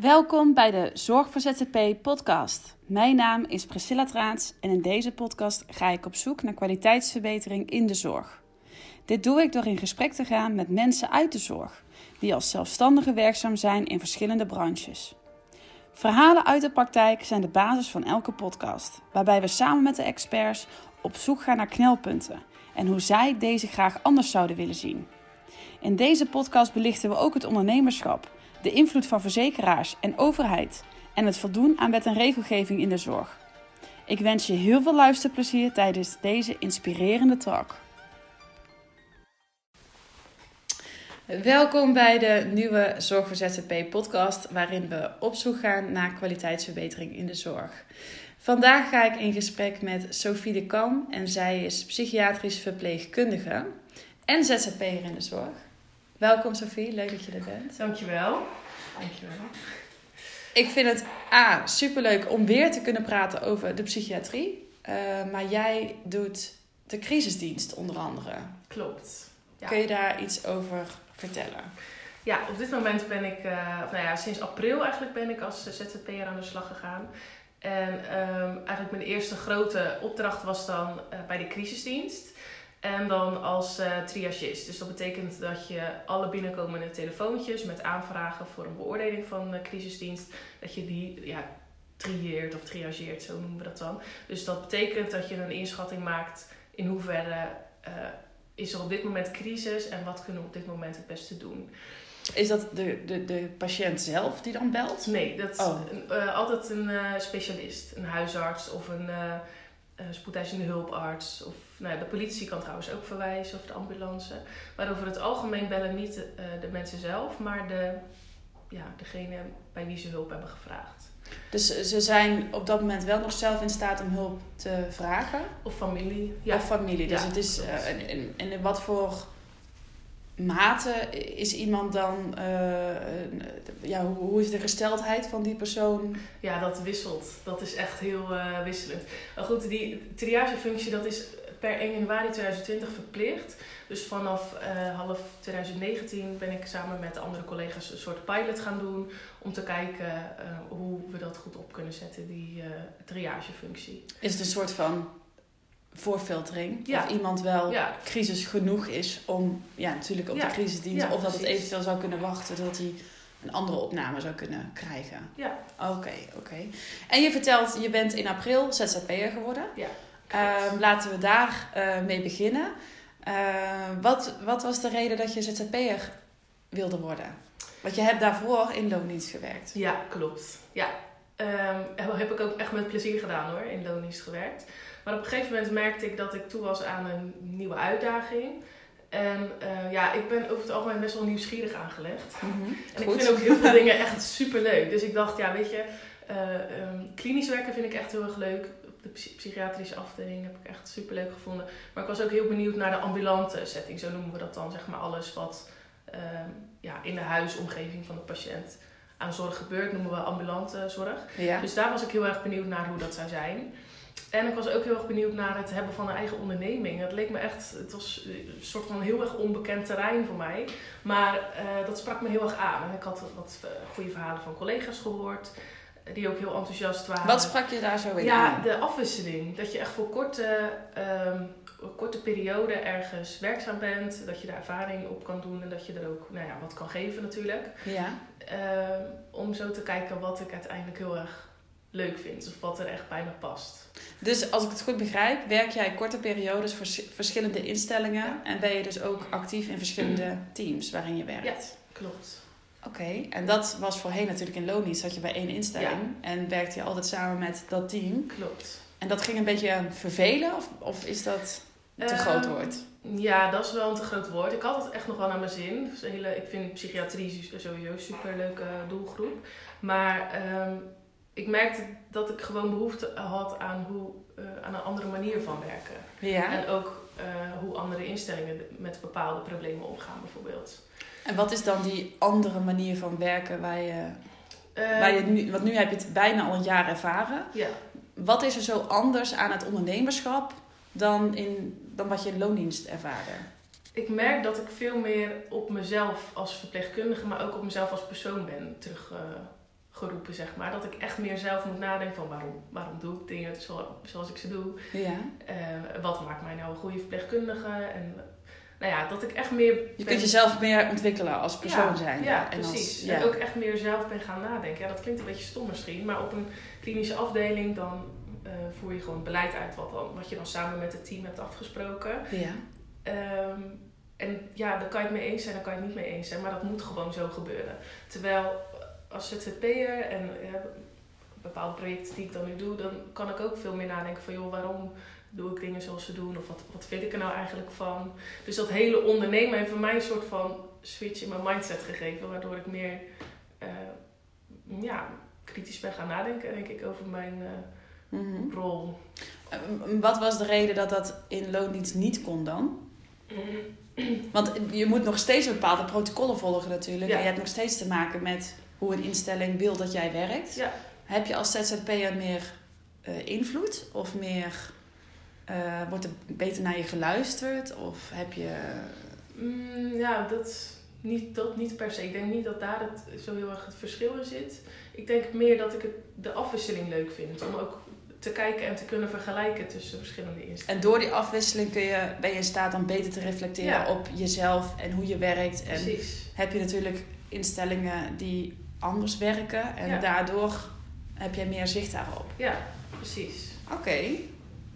Welkom bij de Zorg voor ZZP podcast. Mijn naam is Priscilla Traats en in deze podcast ga ik op zoek naar kwaliteitsverbetering in de zorg. Dit doe ik door in gesprek te gaan met mensen uit de zorg, die als zelfstandigen werkzaam zijn in verschillende branches. Verhalen uit de praktijk zijn de basis van elke podcast, waarbij we samen met de experts op zoek gaan naar knelpunten en hoe zij deze graag anders zouden willen zien. In deze podcast belichten we ook het ondernemerschap, de invloed van verzekeraars en overheid en het voldoen aan wet en regelgeving in de zorg. Ik wens je heel veel luisterplezier tijdens deze inspirerende talk. Welkom bij de nieuwe Zorg voor ZZP podcast, waarin we op zoek gaan naar kwaliteitsverbetering in de zorg. Vandaag ga ik in gesprek met Sophie de Kam en zij is psychiatrisch verpleegkundige en ZZP'er in de zorg. Welkom Sophie, leuk dat je er bent. Dankjewel. Dankjewel. Ik vind het A, superleuk om weer te kunnen praten over de psychiatrie. Uh, maar jij doet de crisisdienst onder andere. Klopt. Ja. Kun je daar iets over vertellen? Ja, op dit moment ben ik, uh, of nou ja, sinds april eigenlijk ben ik als ZZP'er aan de slag gegaan. En um, eigenlijk mijn eerste grote opdracht was dan uh, bij de crisisdienst. En dan als uh, triagist. Dus dat betekent dat je alle binnenkomende telefoontjes met aanvragen voor een beoordeling van de crisisdienst, dat je die ja, triëert of triageert, zo noemen we dat dan. Dus dat betekent dat je een inschatting maakt in hoeverre uh, is er op dit moment crisis en wat kunnen we op dit moment het beste doen. Is dat de, de, de patiënt zelf die dan belt? Nee, dat is oh. uh, altijd een specialist, een huisarts of een spoedeisende hulparts. Of nou ja, de politie kan trouwens ook verwijzen of de ambulance. Maar over het algemeen bellen niet uh, de mensen zelf, maar de, ja, degene bij wie ze hulp hebben gevraagd. Dus ze zijn op dat moment wel nog zelf in staat om hulp te vragen? Of familie. Ja. Of familie. Dus ja, het is. Uh, en, en, en wat voor mate is iemand dan, uh, ja, hoe, hoe, is de gesteldheid van die persoon? Ja, dat wisselt. Dat is echt heel uh, wisselend. Maar goed, die triagefunctie dat is per 1 januari 2020 verplicht. Dus vanaf uh, half 2019 ben ik samen met andere collega's een soort pilot gaan doen. Om te kijken hoe we dat goed op kunnen zetten, die triagefunctie. Is het een soort van voorfiltering. Ja. Of iemand wel ja. crisis genoeg is om, ja, natuurlijk op ja. de crisisdienst, of dat het eventueel zou kunnen wachten tot hij een andere opname zou kunnen krijgen. Ja. Oké, okay, oké. Okay. En je vertelt, je bent in april ZZP'er geworden. Ja. Uh, laten we daar uh, mee beginnen. Uh, wat, wat was de reden dat je ZZP'er wilde worden? Want je hebt daarvoor in loondienst gewerkt. Ja, klopt. Ja. Um, heb ik ook echt met plezier gedaan hoor, in loondienst gewerkt. Maar op een gegeven moment merkte ik dat ik toe was aan een nieuwe uitdaging. En uh, ja, ik ben over het algemeen best wel nieuwsgierig aangelegd. Mm -hmm. En ik vind ook heel veel dingen echt super leuk. Dus ik dacht, ja, weet je, uh, um, klinisch werken vind ik echt heel erg leuk. De psychiatrische afdeling heb ik echt super leuk gevonden. Maar ik was ook heel benieuwd naar de ambulante setting. Zo noemen we dat dan, zeg maar, alles wat uh, ja, in de huisomgeving van de patiënt aan zorg gebeurt, noemen we ambulante zorg. Ja. Dus daar was ik heel erg benieuwd naar hoe dat zou zijn. En ik was ook heel erg benieuwd naar het hebben van een eigen onderneming. Het leek me echt, het was een soort van heel erg onbekend terrein voor mij. Maar uh, dat sprak me heel erg aan. En ik had wat goede verhalen van collega's gehoord, die ook heel enthousiast waren. Wat sprak je daar zo in ja, aan? de afwisseling. Dat je echt voor korte, um, korte periode ergens werkzaam bent. Dat je daar ervaring op kan doen en dat je er ook nou ja, wat kan geven natuurlijk. Ja. Um, om zo te kijken wat ik uiteindelijk heel erg leuk vind of wat er echt bij me past. Dus als ik het goed begrijp, werk jij korte periodes voor verschillende instellingen ja. en ben je dus ook actief in verschillende teams waarin je werkt? Ja, klopt. Oké, okay. en dat was voorheen natuurlijk in loondienst, zat je bij één instelling ja. en werkte je altijd samen met dat team. Klopt. En dat ging een beetje vervelen of, of is dat een te um, groot woord? Ja, dat is wel een te groot woord. Ik had het echt nog wel naar mijn zin. Dus hele, ik vind psychiatrie sowieso een superleuke doelgroep. Maar um, ik merkte dat ik gewoon behoefte had aan, hoe, uh, aan een andere manier van werken. Ja. En ook uh, hoe andere instellingen met bepaalde problemen omgaan, bijvoorbeeld. En wat is dan die andere manier van werken waar je. Uh, waar je nu, want nu heb je het bijna al een jaar ervaren. Ja. Wat is er zo anders aan het ondernemerschap dan, in, dan wat je in loondienst ervaarde? Ik merk dat ik veel meer op mezelf als verpleegkundige, maar ook op mezelf als persoon ben terug geroepen, zeg maar. Dat ik echt meer zelf moet nadenken van waarom, waarom doe ik dingen zoals ik ze doe. Ja. Uh, wat maakt mij nou een goede verpleegkundige? En nou ja, dat ik echt meer... Je kunt jezelf meer ontwikkelen als persoon zijn. Ja, en precies. Als, ja. En ook echt meer zelf ben gaan nadenken. Ja, dat klinkt een beetje stom misschien, maar op een klinische afdeling dan uh, voer je gewoon beleid uit wat, dan, wat je dan samen met het team hebt afgesproken. Ja. Um, en ja, daar kan je het mee eens zijn, daar kan je het niet mee eens zijn, maar dat moet gewoon zo gebeuren. Terwijl als ZZP'er en ja, bepaalde projecten die ik dan nu doe, dan kan ik ook veel meer nadenken van joh, waarom doe ik dingen zoals ze doen? Of wat, wat vind ik er nou eigenlijk van? Dus dat hele ondernemen heeft voor mij een soort van switch in mijn mindset gegeven, waardoor ik meer uh, ja, kritisch ben gaan nadenken, denk ik, over mijn uh, rol. Wat was de reden dat dat in loondienst niet kon dan? Want je moet nog steeds bepaalde protocollen volgen natuurlijk. En je hebt nog steeds te maken met hoe een instelling wil dat jij werkt. Ja. Heb je als ZZP'er meer uh, invloed? Of meer, uh, wordt er beter naar je geluisterd? Of heb je... Mm, ja, dat niet, dat niet per se. Ik denk niet dat daar het, zo heel erg het verschil in zit. Ik denk meer dat ik het, de afwisseling leuk vind. Om ook te kijken en te kunnen vergelijken tussen verschillende instellingen. En door die afwisseling kun je, ben je in staat om beter te reflecteren op jezelf en hoe je werkt. En Precies. heb je natuurlijk instellingen die anders werken en daardoor heb jij meer zicht daarop. Ja, precies. Oké,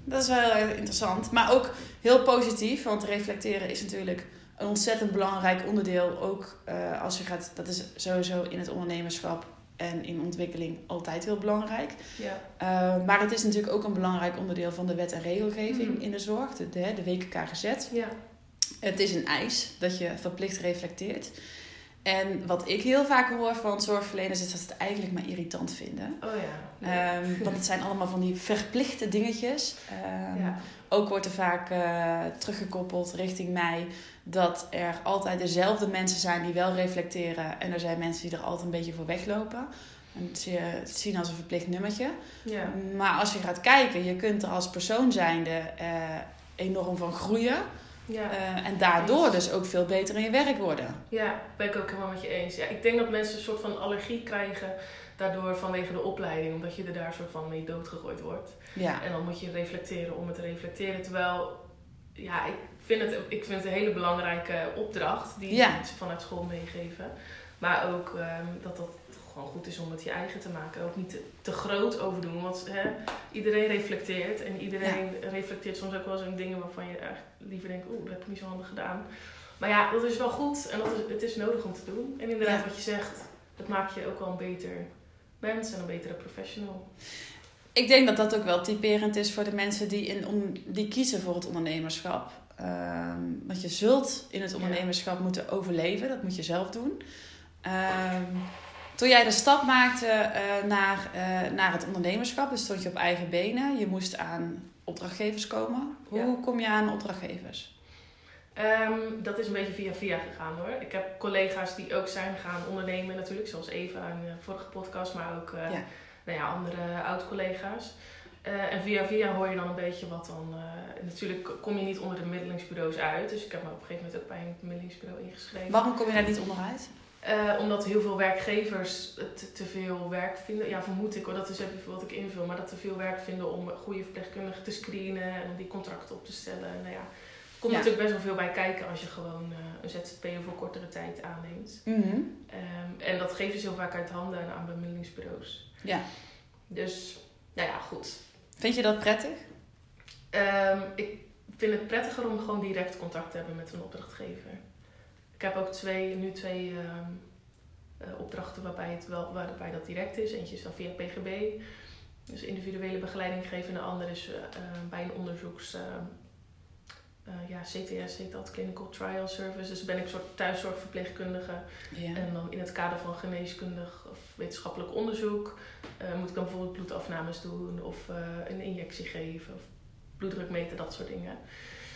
dat is wel heel interessant. Maar ook heel positief, want reflecteren is natuurlijk een ontzettend belangrijk onderdeel. Ook uh, als je gaat, dat is sowieso in het ondernemerschap en in ontwikkeling altijd heel belangrijk. Ja. Uh, maar het is natuurlijk ook een belangrijk onderdeel van de wet en regelgeving mm. in de zorg, de, de, de WKKGZ. Ja. Het is een eis dat je verplicht reflecteert. En wat ik heel vaak hoor van zorgverleners is dat ze het eigenlijk maar irritant vinden. Oh ja. Um, want het zijn allemaal van die verplichte dingetjes. Um, ja. Ook wordt er vaak uh, teruggekoppeld richting mij dat er altijd dezelfde mensen zijn die wel reflecteren. En er zijn mensen die er altijd een beetje voor weglopen. En het zien als een verplicht nummertje. Ja. Maar als je gaat kijken, je kunt er als persoon zijnde uh, enorm van groeien. Ja, uh, en daardoor dus ook veel beter in je werk worden. Ja, ben ik ook helemaal met je eens. Ja, ik denk dat mensen een soort van allergie krijgen daardoor vanwege de opleiding, omdat je er daar soort van mee doodgegooid wordt. Ja. En dan moet je reflecteren om het te reflecteren. Terwijl, ja, ik vind het, ik vind het een hele belangrijke opdracht die ja. ze vanuit school meegeven. Maar ook um, dat dat gewoon goed is om het je eigen te maken. Ook niet te, te groot overdoen. Want hè, iedereen reflecteert. En iedereen reflecteert soms ook wel eens in dingen waarvan je echt liever denkt, oeh, dat heb ik niet zo handig gedaan. Maar ja, dat is wel goed en dat is, het is nodig om te doen. En inderdaad, wat je zegt, dat maakt je ook wel een beter mens en een betere professional. Ik denk dat dat ook wel typerend is voor de mensen die, in, die kiezen voor het ondernemerschap. Um, want je zult in het ondernemerschap moeten overleven, dat moet je zelf doen. Um, toen jij de stap maakte uh, naar, uh, naar het ondernemerschap, dus stond je op eigen benen, je moest aan opdrachtgevers komen. Hoe ja. kom je aan opdrachtgevers? Um, dat is een beetje via via gegaan hoor. Ik heb collega's die ook zijn gaan ondernemen natuurlijk, zoals Eva in de vorige podcast, maar ook uh, ja. Nou ja, andere oud-collega's. en via via hoor je dan een beetje wat dan. natuurlijk kom je niet onder de middelingsbureaus uit. Dus ik heb me op een gegeven moment ook bij een middelingsbureau ingeschreven. Waarom kom je daar niet onderuit? Uh, omdat heel veel werkgevers te, te, veel werk vinden. Ja, vermoed ik hoor, dat is even wat ik invul. Maar dat te veel werk vinden om goede verpleegkundigen te screenen en om die contracten op te stellen. En, nou ja, er komt ja. natuurlijk best wel veel bij kijken als je gewoon uh, een ZZP'er voor kortere tijd aanneemt. Mm -hmm. um, en dat geven ze heel vaak uit handen aan bemiddelingsbureaus. Ja. Dus, nou ja, goed. Vind je dat prettig? Um, ik vind het prettiger om gewoon direct contact te hebben met een opdrachtgever. Ik heb ook twee, nu twee uh, uh, opdrachten waarbij, het wel, waarbij dat direct is. Eentje is dan via PGB, dus individuele begeleiding geven. En de andere is uh, bij een onderzoeks... ja, CTS heet dat, Clinical Trial Service. Dus ben ik soort thuiszorgverpleegkundige. Ja. En dan in het kader van geneeskundig of wetenschappelijk onderzoek... moet ik dan bijvoorbeeld bloedafnames doen of een injectie geven... of bloeddruk meten, dat soort dingen.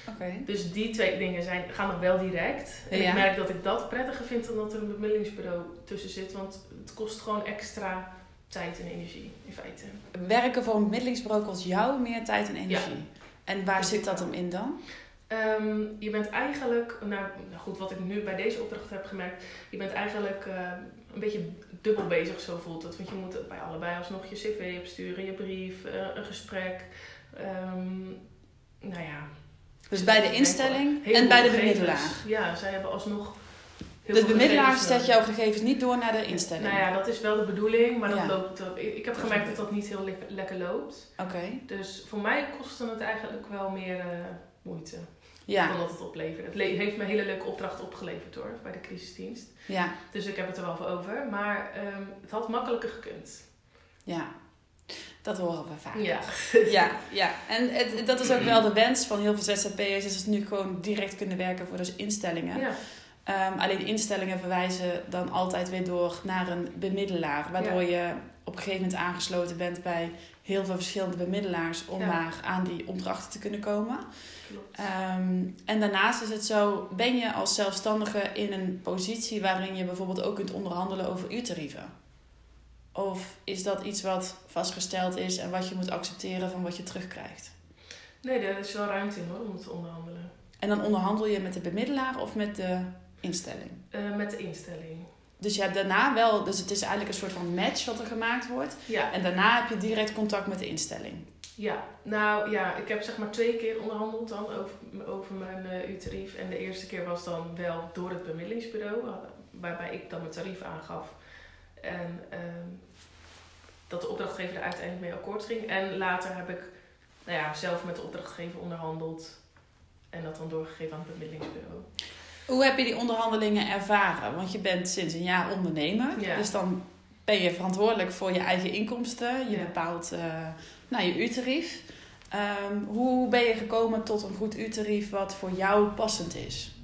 Okay. Dus die twee dingen zijn, gaan nog wel direct. En ja. ik merk dat ik dat prettiger vind dan dat er een bemiddelingsbureau tussen zit. Want het kost gewoon extra tijd en energie, in feite. Werken voor een bemiddelingsbureau kost jou meer tijd en energie. Ja. En waar zit dat hem in dan? Um, je bent eigenlijk, nou, nou, goed, wat ik nu bij deze opdracht heb gemerkt, je bent eigenlijk uh, een beetje dubbel bezig, zo voelt het. Want je moet bij allebei alsnog je cv opsturen, je brief, eh, een gesprek. Ehm, nou ja. Dus bij de instelling en bij de bemiddelaar. Ja, zij hebben alsnog. heel De veel bemiddelaar zet nodig. jouw gegevens niet door naar de instelling. Nou ja, dat is wel de bedoeling, maar dat Ja. loopt. Ik heb gemerkt dat dat niet heel le- lekker loopt. Oké. Dus voor mij kostte het eigenlijk wel meer eh, moeite Ja, dan dat het opleverde. Het le- heeft me hele leuke opdracht opgeleverd hoor, bij de crisisdienst. ja, Dus ik heb het er wel voor over. Maar ehm, het had makkelijker gekund. ja. Dat horen we vaak. Ja. Ja, ja. En het, dat is ook wel de wens van heel veel ZZP'ers, is dat ze nu gewoon direct kunnen werken voor de instellingen. ja. Ehm, alleen instellingen verwijzen dan altijd weer door naar een bemiddelaar, waardoor je op een gegeven moment aangesloten bent bij heel veel verschillende bemiddelaars om Ja. maar aan die opdrachten te kunnen komen. Klopt. Ehm, en daarnaast is het zo, ben je als zelfstandige in een positie waarin je bijvoorbeeld ook kunt onderhandelen over uurtarieven? Of is dat iets wat vastgesteld is en wat je moet accepteren van wat je terugkrijgt? Nee, er is wel ruimte in hoor, om te onderhandelen. En dan onderhandel je met de bemiddelaar of met de instelling? Eh, met de instelling. Dus je hebt daarna wel, dus het is eigenlijk een soort van match wat er gemaakt wordt. Ja, En daarna heb je direct contact met de instelling. ja. Nou ja, ik heb zeg maar twee keer onderhandeld dan over, over mijn eh uurtarief. En de eerste keer was dan wel door het bemiddelingsbureau, waarbij ik dan mijn tarief aangaf. En ehm, dat de opdrachtgever er uiteindelijk mee akkoord ging. En later heb ik nou ja, zelf met de opdrachtgever onderhandeld. En dat dan doorgegeven aan het bemiddelingsbureau. Hoe heb je die onderhandelingen ervaren? Want je bent sinds een jaar ondernemer. Ja. Dus dan ben je verantwoordelijk voor je eigen inkomsten. Je Ja. bepaalt eh, nou, je uurtarief. Ehm, hoe ben je gekomen tot een goed uurtarief wat voor jou passend is?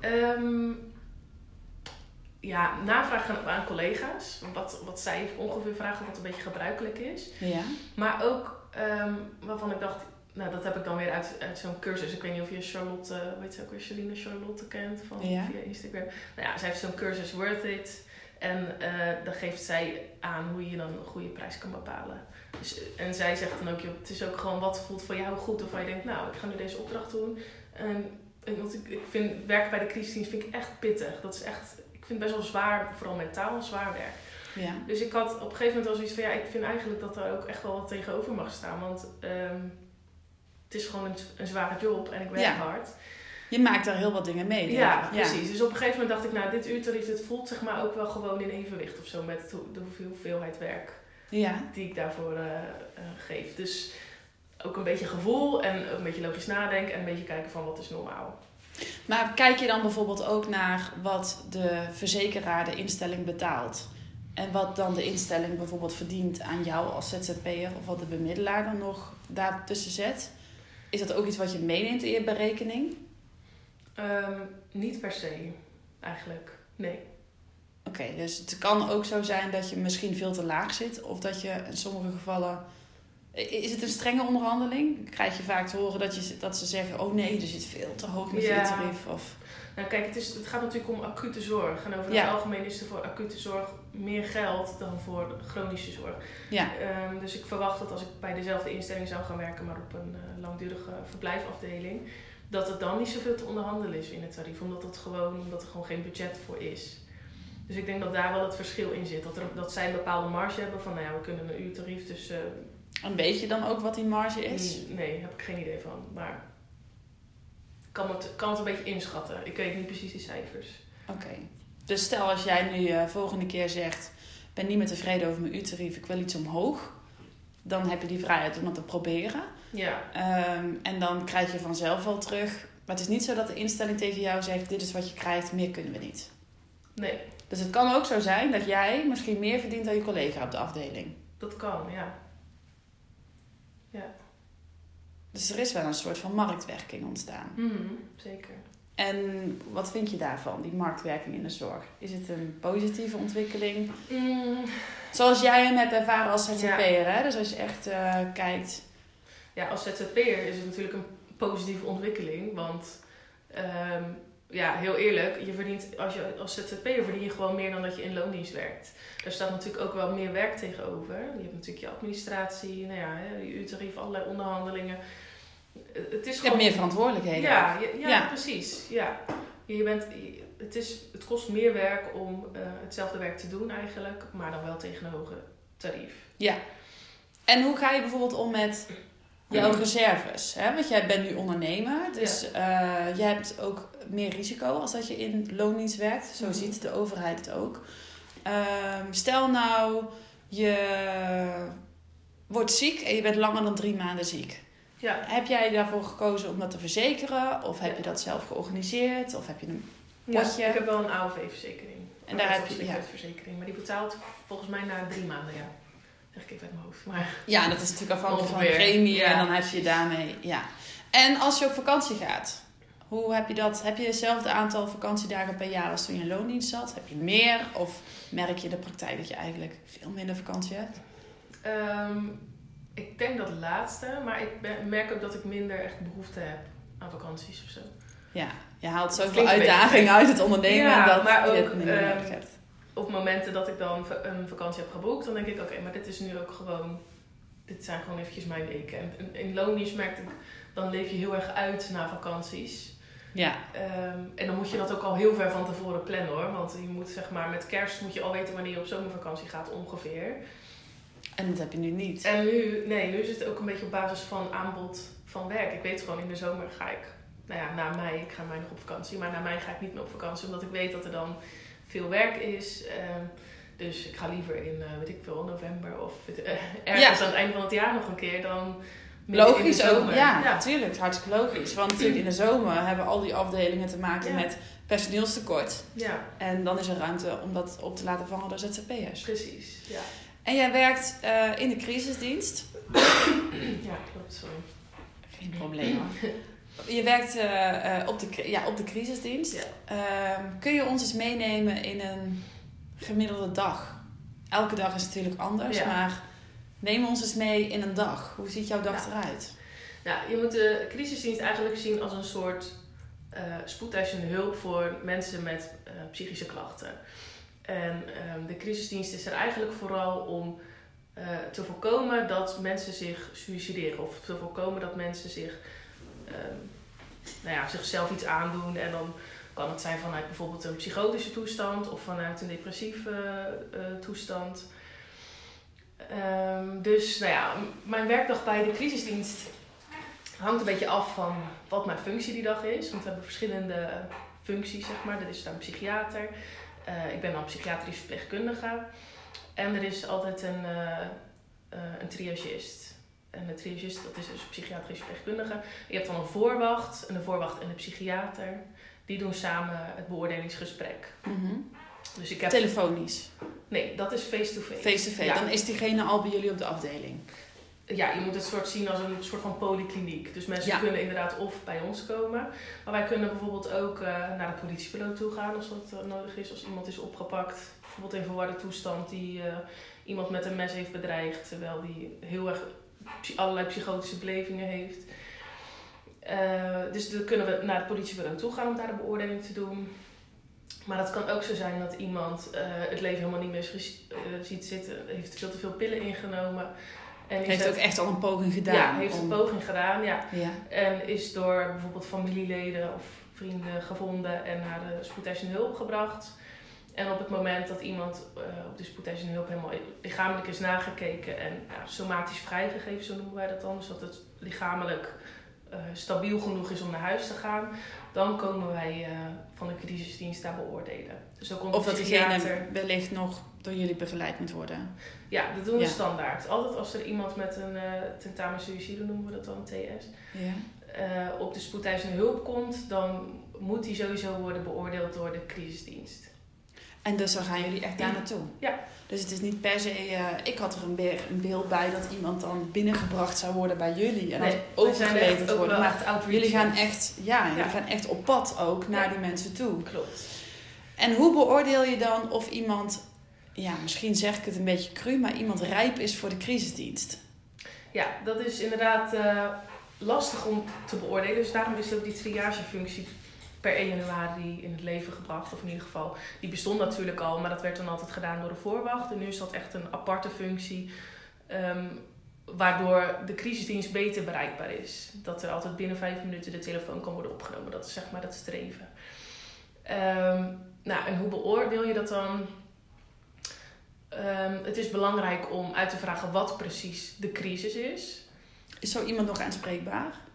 Ehm, ja, navraag aan, aan collega's. Wat, wat zij ongeveer vragen, wat een beetje gebruikelijk is. Ja. Maar ook ehm, waarvan ik dacht, nou dat heb ik dan weer uit, uit zo'n cursus. Ik weet niet of je Charlotte, weet je ook weer, Celine Charlotte kent van Ja. via Instagram. Nou ja, zij heeft zo'n cursus Worth It. En eh dan geeft zij aan hoe je dan een goede prijs kan bepalen. Dus, en zij zegt dan ook, joh, het is ook gewoon wat voelt voor jou goed. Of waar je denkt, nou, ik ga nu deze opdracht doen. En ik- want ik, ik vind werken bij de crisisdienst vind ik echt pittig. Dat is echt, vind het best wel zwaar, vooral mentaal zwaar werk. ja. Dus ik had op een gegeven moment al zoiets van ja, ik vind eigenlijk dat er ook echt wel wat tegenover mag staan. Want ehm, het is gewoon een, een zware job en ik werk Ja. hard. Je maakt daar heel wat dingen mee. Ja, precies. Dus op een gegeven moment dacht ik, nou, dit uurtarief, dit voelt zeg maar ook wel gewoon in evenwicht of zo met het de hoeveel- hoeveelheid werk Ja. die ik daarvoor eh, eh, geef. Dus ook een beetje gevoel en een beetje logisch nadenken en een beetje kijken van wat is normaal. Maar kijk je dan bijvoorbeeld ook naar wat de verzekeraar, de instelling betaalt? En wat dan de instelling bijvoorbeeld verdient aan jou als ZZP'er of wat de bemiddelaar dan nog daartussen zet? Is dat ook iets wat je meeneemt in je berekening? Ehm, niet per se, eigenlijk. Nee. Oké, dus het kan ook zo zijn dat je misschien veel te laag zit of dat je in sommige gevallen. Is het een strenge onderhandeling? Krijg je vaak te horen dat, je, dat ze zeggen: Oh nee, er zit veel te hoog met Ja. je tarief? Of, Nou kijk, het, is, het gaat natuurlijk om acute zorg. En over Ja. het algemeen is er voor acute zorg meer geld dan voor chronische zorg. ja, Ehm, dus ik verwacht dat als ik bij dezelfde instelling zou gaan werken, maar op een eh, langdurige verblijfafdeling, dat het dan niet zoveel te onderhandelen is in het tarief. Omdat, het gewoon, omdat er gewoon geen budget voor is. Dus ik denk dat daar wel het verschil in zit. Dat, er, dat zij een bepaalde marge hebben van, nou ja, we kunnen een uurtarief, dus eh, en weet je dan ook wat die marge is? Nee, heb ik geen idee van. Maar ik kan het, kan het een beetje inschatten. Ik weet niet precies die cijfers. Oké. Dus stel als jij nu eh volgende keer zegt: Ik ben niet meer tevreden over mijn uurtarief, ik wil iets omhoog. Dan heb je die vrijheid om dat te proberen. Ja, Ehm, en dan krijg je vanzelf wel terug. Maar het is niet zo dat de instelling tegen jou zegt: Dit is wat je krijgt, meer kunnen we niet. nee, Dus het kan ook zo zijn dat jij misschien meer verdient dan je collega op de afdeling. dat kan, ja. Dus er is wel een soort van marktwerking ontstaan. Mhm, zeker. En wat vind je daarvan, die marktwerking in de zorg? Is het een positieve ontwikkeling? Mm, Zoals jij hem hebt ervaren als ZZP'er, Ja. hè? Dus als je echt eh, kijkt... ja, als ZZP'er is het natuurlijk een positieve ontwikkeling. Want, ehm, ja, heel eerlijk, je verdient, als, je, als ZZP'er verdien je gewoon meer dan dat je in loondienst werkt. Er staat natuurlijk ook wel meer werk tegenover. Je hebt natuurlijk je administratie, nou ja, je uurtarief, allerlei onderhandelingen. Het is Je hebt meer verantwoordelijkheden. Ja, ja, ja, Ja. precies. Ja. je bent, het, is, het kost meer werk om eh, hetzelfde werk te doen eigenlijk, maar dan wel tegen een hoger tarief. Ja. En hoe ga je bijvoorbeeld om met jouw reserves? Hè? Want jij bent nu ondernemer, dus eh, je hebt ook meer risico als dat je in loondienst werkt. Zo Mhm. ziet de overheid het ook. Ehm, stel nou, je wordt ziek en je bent langer dan drie maanden ziek. Ja, Heb jij daarvoor gekozen om dat te verzekeren? Of heb Ja. je dat zelf georganiseerd? Of heb je een... ja Potje. ik heb wel een AOV-verzekering. En daar heb je- ja. verzekering, maar die betaalt volgens mij na drie maanden, ja. Zeg ik even uit mijn hoofd. Maar Ja, dat is natuurlijk afhankelijk van de premie ja. en dan heb je daarmee, ja. En als je op vakantie gaat, hoe heb je dat? Heb je hetzelfde aantal vakantiedagen per jaar als toen je in loondienst zat? Heb je meer? Of merk je in de praktijk dat je eigenlijk veel minder vakantie hebt? Ehm, ik denk dat laatste, maar ik ben- merk ook dat ik minder echt behoefte heb aan vakanties of zo. Ja, je haalt zoveel uitdagingen uit het ondernemen Ja, dat maar je ook, het minder ehm, nodig hebt. Op momenten dat ik dan een vakantie heb geboekt, dan denk ik, oké, maar dit is nu ook gewoon, dit zijn gewoon eventjes mijn weken. En in- loondienst merkte ik, dan leef je heel erg uit naar vakanties. Ja, Ehm, en dan moet je dat ook al heel ver van tevoren plannen hoor. Want je moet zeg maar met kerst moet je al weten wanneer je op zomervakantie gaat ongeveer. en dat heb je nu niet. En nu, nee, nu is het ook een beetje op basis van aanbod van werk. Ik weet gewoon in de zomer ga ik, nou ja, na mei, ik ga mei nog op vakantie. Maar na mei ga ik niet meer op vakantie, omdat ik weet dat er dan veel werk is. Ehm, dus ik ga liever in, eh, weet ik veel, november of eh, ergens Ja. aan het einde van het jaar nog een keer dan Logisch ook, ja, natuurlijk. Hartstikke logisch. Want natuurlijk in de zomer hebben al die afdelingen te maken Ja. met personeelstekort. ja, En dan is er ruimte om dat op te laten vangen door ZZP'ers. precies. Ja, En jij werkt eh, in de crisisdienst. ja klopt, sorry. Geen probleem hoor. Je werkt eh, eh, op, de, ja, op de crisisdienst. Ja. Ehm, kun je ons eens meenemen in een gemiddelde dag? Elke dag is natuurlijk anders, Ja. maar neem ons eens mee in een dag. Hoe ziet jouw dag Ja. eruit? Nou, je moet de crisisdienst eigenlijk zien als een soort eh spoedeisende hulp voor mensen met eh, psychische klachten. En ehm, de crisisdienst is er eigenlijk vooral om eh, te voorkomen dat mensen zich suicideren. Of te voorkomen dat mensen zich, ehm, nou ja, zichzelf iets aandoen. En dan kan het zijn vanuit bijvoorbeeld een psychotische toestand of vanuit een depressieve toestand. Ehm, dus nou ja, mijn werkdag bij de crisisdienst hangt een beetje af van wat mijn functie die dag is. Want we hebben verschillende functies, zeg maar. Er is dan een psychiater. Eh, ik ben dan psychiatrisch verpleegkundige. En er is altijd een, eh, eh, een triagist. En de triagist, dat is dus een psychiatrisch verpleegkundige. Je hebt dan een voorwacht. En de voorwacht en de psychiater. Die doen samen het beoordelingsgesprek. Mhm. Dus ik heb... Telefonisch, Nee, dat is face-to-face. face-to-face. Ja. Dan is diegene al bij jullie op de afdeling. Ja, je moet het soort zien als een soort van polykliniek. Dus mensen Ja. kunnen inderdaad of bij ons komen. Maar wij kunnen bijvoorbeeld ook eh, naar het politiebureau toe gaan als dat eh, nodig is. Als iemand is opgepakt, bijvoorbeeld in verwarde toestand, die eh, iemand met een mes heeft bedreigd. Terwijl die heel erg allerlei psychotische belevingen heeft. Dus dan kunnen we naar het politiebureau toe gaan om daar de beoordeling te doen. Maar het kan ook zo zijn dat iemand eh, het leven helemaal niet meer eh, ziet zitten. Heeft veel te veel pillen ingenomen. En Heeft zet- ook echt al een poging gedaan. ja, heeft een poging gedaan, ja. Ja. En is door bijvoorbeeld familieleden of vrienden gevonden en naar de spoedeisende hulp gebracht. En op het moment dat iemand eh, op de spoedeisende hulp helemaal lichamelijk is nagekeken en ja, somatisch vrijgegeven, zo noemen wij dat dan, dus dat het lichamelijk stabiel genoeg is om naar huis te gaan, dan komen wij eh, van de crisisdienst daar beoordelen. Dus dan komt Of dat diegene wellicht nog door jullie begeleid moet worden. Ja, dat doen we Ja. standaard. Altijd als er iemand met een eh tentamen suïcide, noemen we dat dan, TS, Ja. eh, op de spoedeisende hulp komt, dan moet die sowieso worden beoordeeld door de crisisdienst. En dus dan gaan jullie echt daar naartoe. Ja. Dus het is niet per se. eh, ik had er een, be- een beeld bij dat iemand dan binnengebracht zou worden bij jullie en Nee, zijn overgeleverd worden. Maar jullie gaan echt, ja, jullie gaan echt op pad ook naar Ja. die mensen toe. Klopt. En hoe beoordeel je dan of iemand, ja, misschien zeg ik het een beetje cru, maar iemand rijp is voor de crisisdienst? Ja, dat is inderdaad eh, lastig om te beoordelen. Dus daarom is ook die triagefunctie per 1 januari in het leven gebracht. Of in ieder geval, die bestond natuurlijk al, maar dat werd dan altijd gedaan door de voorwacht. En nu is dat echt een aparte functie. ehm, waardoor de crisisdienst beter bereikbaar is. Dat er altijd binnen vijf minuten de telefoon kan worden opgenomen. Dat is zeg maar dat streven. Ehm, nou, en hoe beoordeel je dat dan? Ehm, het is belangrijk om uit te vragen wat precies de crisis is. Is zo iemand nog aanspreekbaar?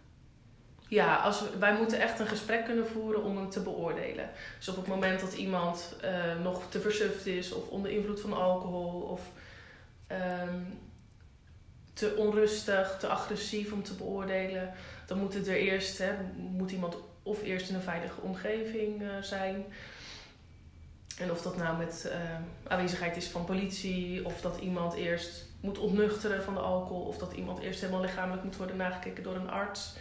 Ja, als wij moeten echt een gesprek kunnen voeren om hem te beoordelen. Dus op het moment dat iemand uh, nog te versuft is of onder invloed van alcohol of um, te onrustig, te agressief om te beoordelen, dan moet het er eerst, hè, moet iemand of eerst in een veilige omgeving uh, zijn. En of dat nou met uh, aanwezigheid is van politie, of dat iemand eerst moet ontnuchteren van de alcohol, of dat iemand eerst helemaal lichamelijk moet worden nagekeken door een arts.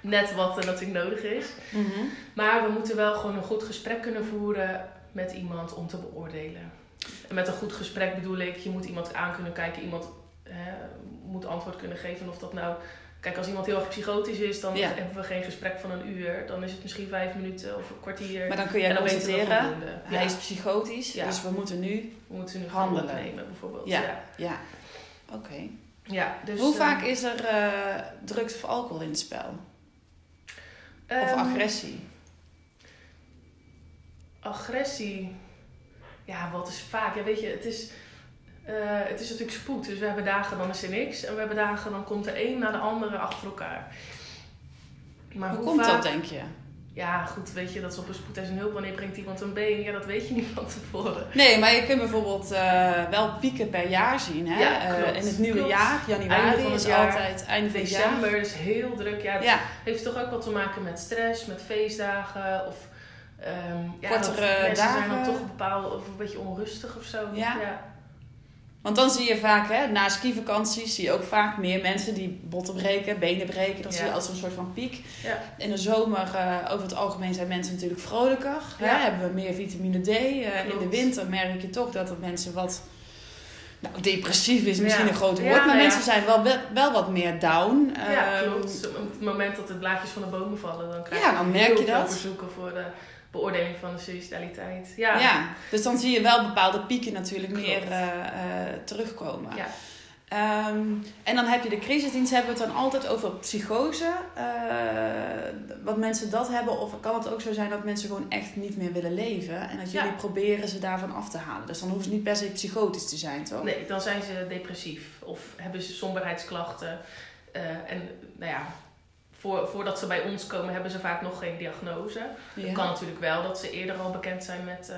Net wat er natuurlijk nodig is. Mm -hmm. Maar we moeten wel gewoon een goed gesprek kunnen voeren met iemand om te beoordelen. En met een goed gesprek bedoel ik, je moet iemand aan kunnen kijken, iemand hè, moet antwoord kunnen geven. Of dat nou Kijk, als iemand heel erg psychotisch is, dan hebben we geen gesprek van een uur. Dan is het misschien vijf minuten of een kwartier. Maar dan kun je constateren, hij is psychotisch, ja. dus we moeten nu, we moeten nu handelen. nemen, bijvoorbeeld. Ja, ja. oké. Ja, dus, Hoe vaak is er uh, drugs of alcohol in het spel? Um, of agressie? Agressie, ja, wat is vaak? Ja, weet je, het is uh, het is natuurlijk spoed. Dus we hebben dagen, dan is er niks. En we hebben dagen, dan komt er een na de andere achter elkaar. Maar hoe, hoe komt vaak... dat, denk je? Ja, goed, weet je, dat is op een spoedeisende hulp. Wanneer brengt iemand een been? Ja, dat weet je niet van tevoren. Nee, maar je kunt bijvoorbeeld uh, wel pieken per jaar zien. Hè? Ja, uh, in het nieuwe klopt. jaar, januari van het is jaar, altijd einde van het jaar. December is heel druk. Ja, ja. heeft toch ook wat te maken met stress, met feestdagen of... Um, ja, Kortere mensen dagen. zijn dan toch bepaald of een beetje onrustig of zo. Ja. ja. Want dan zie je vaak, hè, na skivakanties, zie je ook vaak meer mensen die botten breken, benen breken. Dat ja. zie je als een soort van piek. Ja. In de zomer, uh, over het algemeen, zijn mensen natuurlijk vrolijker. Ja. Hè, hebben we meer vitamine D. Uh, in de winter merk je toch dat er mensen wat... Nou, depressief is misschien een groot woord, maar mensen zijn wel, wel wat meer down. Ja, um, klopt. Op het moment dat de blaadjes van de bomen vallen, dan krijg je ja, dan merk heel je veel dat. verzoeken voor de beoordeling van de suicidaliteit. Ja. ja, dus dan zie je wel bepaalde pieken natuurlijk Klopt. meer uh, uh, terugkomen. Ja. Um, en dan heb je de crisisdienst, hebben we het dan altijd over psychose. Uh, wat mensen dat hebben, of kan het ook zo zijn dat mensen gewoon echt niet meer willen leven. En dat jullie Ja. proberen ze daarvan af te halen. Dus dan hoeven ze niet per se psychotisch te zijn, toch? Nee, dan zijn ze depressief of hebben ze somberheidsklachten. Uh, en nou ja, voor, voordat ze bij ons komen, hebben ze vaak nog geen diagnose. Ja. Het kan natuurlijk wel dat ze eerder al bekend zijn met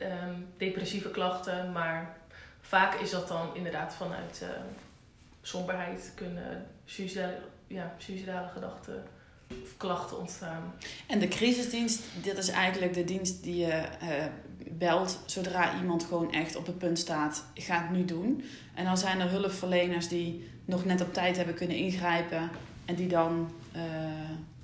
uh, um, depressieve klachten, maar vaak is dat dan inderdaad vanuit uh, somberheid kunnen suicidale, ja, suicidale gedachten of klachten ontstaan. En de crisisdienst, dit is eigenlijk de dienst die je uh, belt zodra iemand gewoon echt op het punt staat, ga het nu doen. En dan zijn er hulpverleners die nog net op tijd hebben kunnen ingrijpen en die dan uh,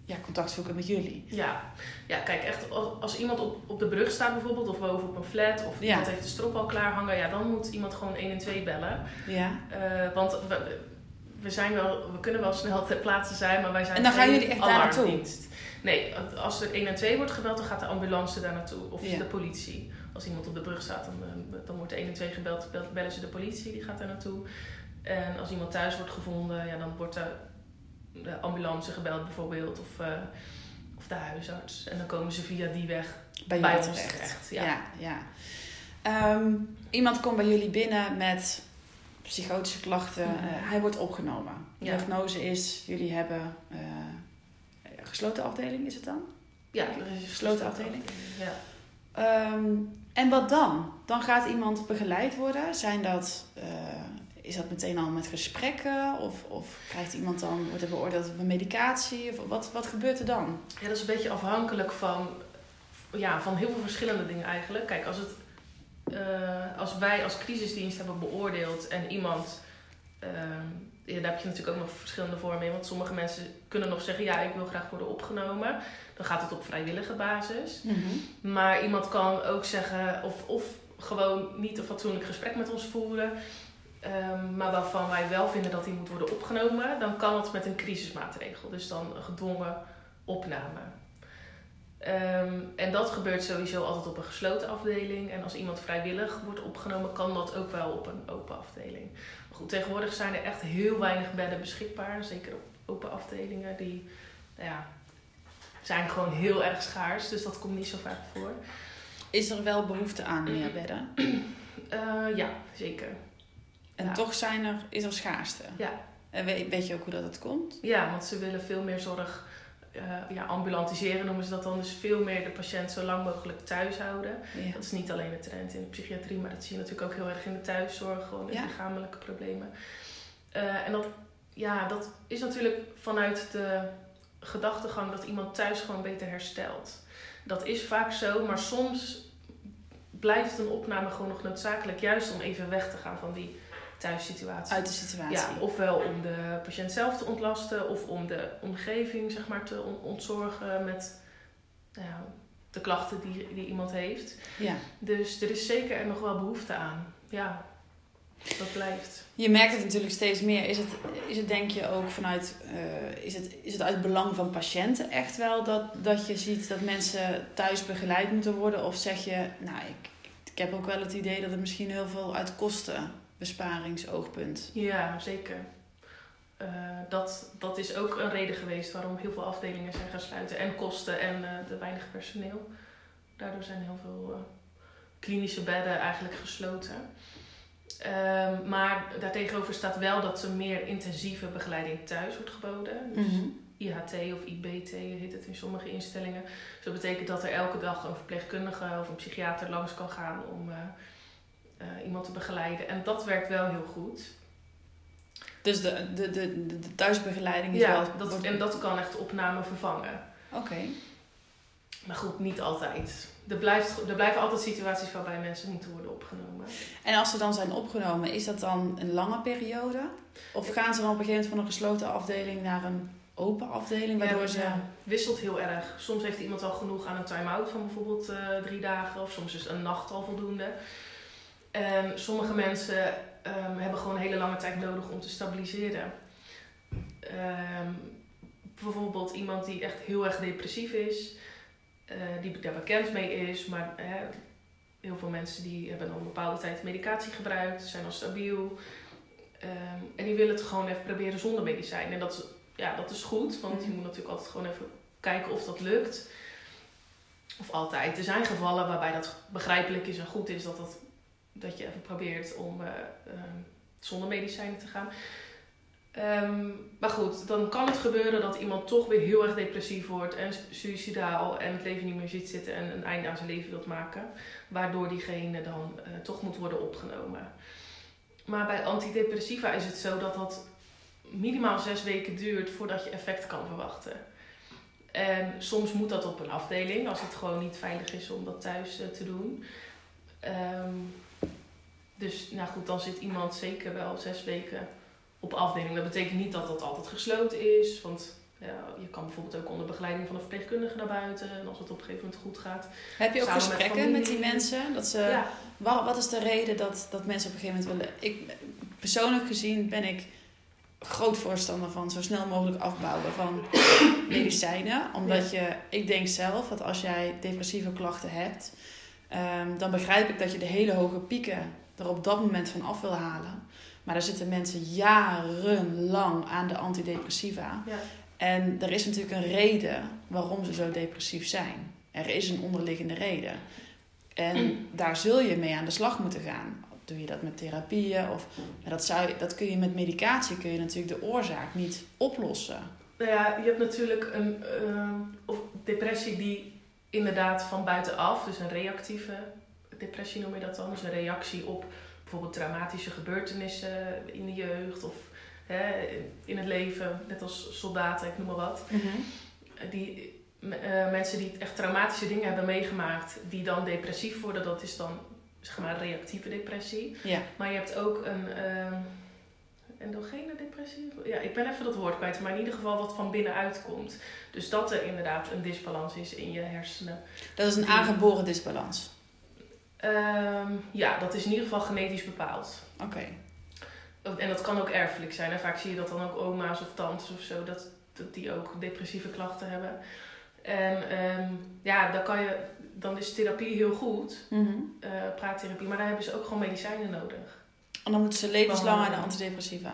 ja, contact zoeken met jullie. Ja, ja kijk, echt als, iemand op, op de brug staat bijvoorbeeld, of boven op een flat, of Ja. iemand heeft de strop al klaar hangen, ja, dan moet iemand gewoon 1 en 2 bellen. Ja. Uh, want we, we, zijn wel, we kunnen wel snel ter plaatse zijn, maar wij zijn En dan gaan jullie echt daar naartoe? Nee, als er 1 en 2 wordt gebeld, dan gaat de ambulance daar naartoe. Of Ja. de politie. Als iemand op de brug staat, dan, eh, dan wordt 1 en 2 gebeld, bel- bellen ze de politie, die gaat daar naartoe. En als iemand thuis wordt gevonden, ja, dan wordt de, de ambulance gebeld bijvoorbeeld. Of, uh, of de huisarts. En dan komen ze via die weg Bij, bij ons terecht. terecht. Ja, Ja. ja. Ehm, iemand komt bij jullie binnen met psychotische klachten. Mhm. Eh, hij wordt opgenomen. De Ja. diagnose is, jullie hebben eh, gesloten afdeling, is het dan? Ja, er is een Gesloten afdeling? Ja. Ehm, en wat dan? Dan gaat iemand begeleid worden. Zijn dat, eh, is dat meteen al met gesprekken? Of, of krijgt iemand dan, wordt er beoordeeld met medicatie? Of wat, wat gebeurt er dan? Ja, dat is een beetje afhankelijk van, ja, van heel veel verschillende dingen eigenlijk. Kijk, als, het, uh, als wij als crisisdienst hebben beoordeeld en iemand... Uh, ja, daar heb je natuurlijk ook nog verschillende vormen in. Want sommige mensen kunnen nog zeggen, ja, ik wil graag worden opgenomen. Dan gaat het op vrijwillige basis. Mhm. Maar iemand kan ook zeggen, of, of gewoon niet een fatsoenlijk gesprek met ons voeren. Um, maar waarvan wij wel vinden dat die moet worden opgenomen. Dan kan het met een crisismaatregel. Dus dan een gedwongen opname. Um, en dat gebeurt sowieso altijd op een gesloten afdeling. En als iemand vrijwillig wordt opgenomen, kan dat ook wel op een open afdeling. Maar goed, tegenwoordig zijn er echt heel weinig bedden beschikbaar. Zeker op open afdelingen die, nou ja, zijn gewoon heel erg schaars, dus dat komt niet zo vaak voor. Is er wel behoefte aan meer bedden? Uh, ja, zeker. En Ja. toch zijn er, is er schaarste. Ja. En weet, weet je ook hoe dat, dat komt? Ja, want ze willen veel meer zorg eh, ja, ambulantiseren, noemen ze dat dan. Dus veel meer de patiënt zo lang mogelijk thuis houden. Ja. Dat is niet alleen een trend in de psychiatrie, maar dat zie je natuurlijk ook heel erg in de thuiszorg, gewoon in Ja. lichamelijke problemen. Eh, en dat, ja, dat is natuurlijk vanuit de gedachtegang dat iemand thuis gewoon beter herstelt. Dat is vaak zo, maar soms blijft een opname gewoon nog noodzakelijk, juist om even weg te gaan van die thuissituatie. Uit de situatie. Ja, ofwel om de patiënt zelf te ontlasten of om de omgeving zeg maar, te on- ontzorgen met nou de klachten die, die iemand heeft. Ja. Dus er is zeker er nog wel behoefte aan. Ja, dat blijft. Je merkt het natuurlijk steeds meer. Is het, is het denk je ook vanuit, eh, is, het, is het uit belang van patiënten echt wel dat, dat je ziet dat mensen thuis begeleid moeten worden? Of zeg je, nou, ik, ik heb ook wel het idee dat het misschien heel veel uit kostenbesparingsoogpunt. Ja, zeker. Eh, dat, dat is ook een reden geweest waarom heel veel afdelingen zijn gaan sluiten. En kosten en eh, de weinig personeel. Daardoor zijn heel veel eh, klinische bedden eigenlijk gesloten. Ehm, maar daartegenover staat wel dat er meer intensieve begeleiding thuis wordt geboden. Dus Mhm. IHT of IBT heet het in sommige instellingen. Dus dat betekent dat er elke dag een verpleegkundige of een psychiater langs kan gaan om eh, iemand te begeleiden. En dat werkt wel heel goed. Dus de, de, de, de, thuisbegeleiding is Ja, wel... wordt- en dat kan echt opname vervangen. Oké. Maar goed, niet altijd. Er, blijft, er blijven altijd situaties waarbij mensen moeten worden opgenomen. En als ze dan zijn opgenomen, is dat dan een lange periode? Of gaan ze dan op een gegeven moment van een gesloten afdeling naar een open afdeling? Waardoor Ja, ze... ja, wisselt heel erg. Soms heeft iemand al genoeg aan een time-out van bijvoorbeeld eh, drie dagen. Of soms is een nacht al voldoende. En sommige mensen ehm, hebben gewoon een hele lange tijd nodig om te stabiliseren. Ehm, bijvoorbeeld iemand die echt heel erg depressief is. eh, die daar bekend mee is. Maar hè, heel veel mensen die hebben al een bepaalde tijd medicatie gebruikt. Zijn al stabiel. Ehm, en die willen het gewoon even proberen zonder medicijn. En dat is, ja, dat is goed. Want je moet natuurlijk altijd gewoon even kijken of dat lukt. Of altijd. Er zijn gevallen waarbij dat begrijpelijk is en goed is dat, dat, dat je even probeert om eh, ehm, zonder medicijnen te gaan. Ehm, maar goed, dan kan het gebeuren dat iemand toch weer heel erg depressief wordt en suicidaal en het leven niet meer ziet zitten en een einde aan zijn leven wilt maken. Waardoor diegene dan eh, toch moet worden opgenomen. Maar bij antidepressiva is het zo dat dat minimaal zes weken duurt voordat je effect kan verwachten. En soms moet dat op een afdeling, als het gewoon niet veilig is om dat thuis eh, te doen. Ehm, dus nou goed, dan zit iemand zeker wel zes weken op afdeling. Dat betekent niet dat dat altijd gesloten is. Want ja, je kan bijvoorbeeld ook onder begeleiding van een verpleegkundige naar buiten. En als het op een gegeven moment goed gaat. Heb je ook met gesprekken met, die mensen? Dat ze, ja, wat is de reden dat, dat mensen op een gegeven moment willen... Ik, persoonlijk gezien ben ik groot voorstander van zo snel mogelijk afbouwen van medicijnen. Omdat je, ik denk zelf dat als jij depressieve klachten hebt, ehm, dan begrijp ik dat je de hele hoge pieken er op dat moment van af wil halen. Maar daar zitten mensen jarenlang aan de antidepressiva. ja. En er is natuurlijk een reden waarom ze zo depressief zijn. Er is een onderliggende reden. En daar zul je mee aan de slag moeten gaan. Doe je dat met therapieën? Of, maar dat, zou, dat kun je met medicatie kun je natuurlijk de oorzaak niet oplossen. Nou ja, je hebt natuurlijk een ehm, of depressie die inderdaad van buitenaf, dus een reactieve depressie noem je dat dan. Dus een reactie op bijvoorbeeld traumatische gebeurtenissen in de jeugd of hè, in het leven, net als soldaten, ik noem maar wat. Eh, Die, eh, mensen die echt traumatische dingen hebben meegemaakt, die dan depressief worden, dat is dan zeg maar reactieve depressie. Ja. Maar je hebt ook een ehm, endogene depressie. Ja, ik ben even dat woord kwijt, maar in ieder geval wat van binnenuit komt. Dus dat er inderdaad een disbalans is in je hersenen. Dat is een aangeboren disbalans. Ehm, ja, dat is in ieder geval genetisch bepaald. Oké. En dat kan ook erfelijk zijn. En vaak zie je dat dan ook oma's of tantes of zo, dat, dat die ook depressieve klachten hebben. En ehm, ja, dan, kan je, dan is therapie heel goed, eh, praattherapie, maar dan hebben ze ook gewoon medicijnen nodig. En dan moeten ze levenslang aan de antidepressiva.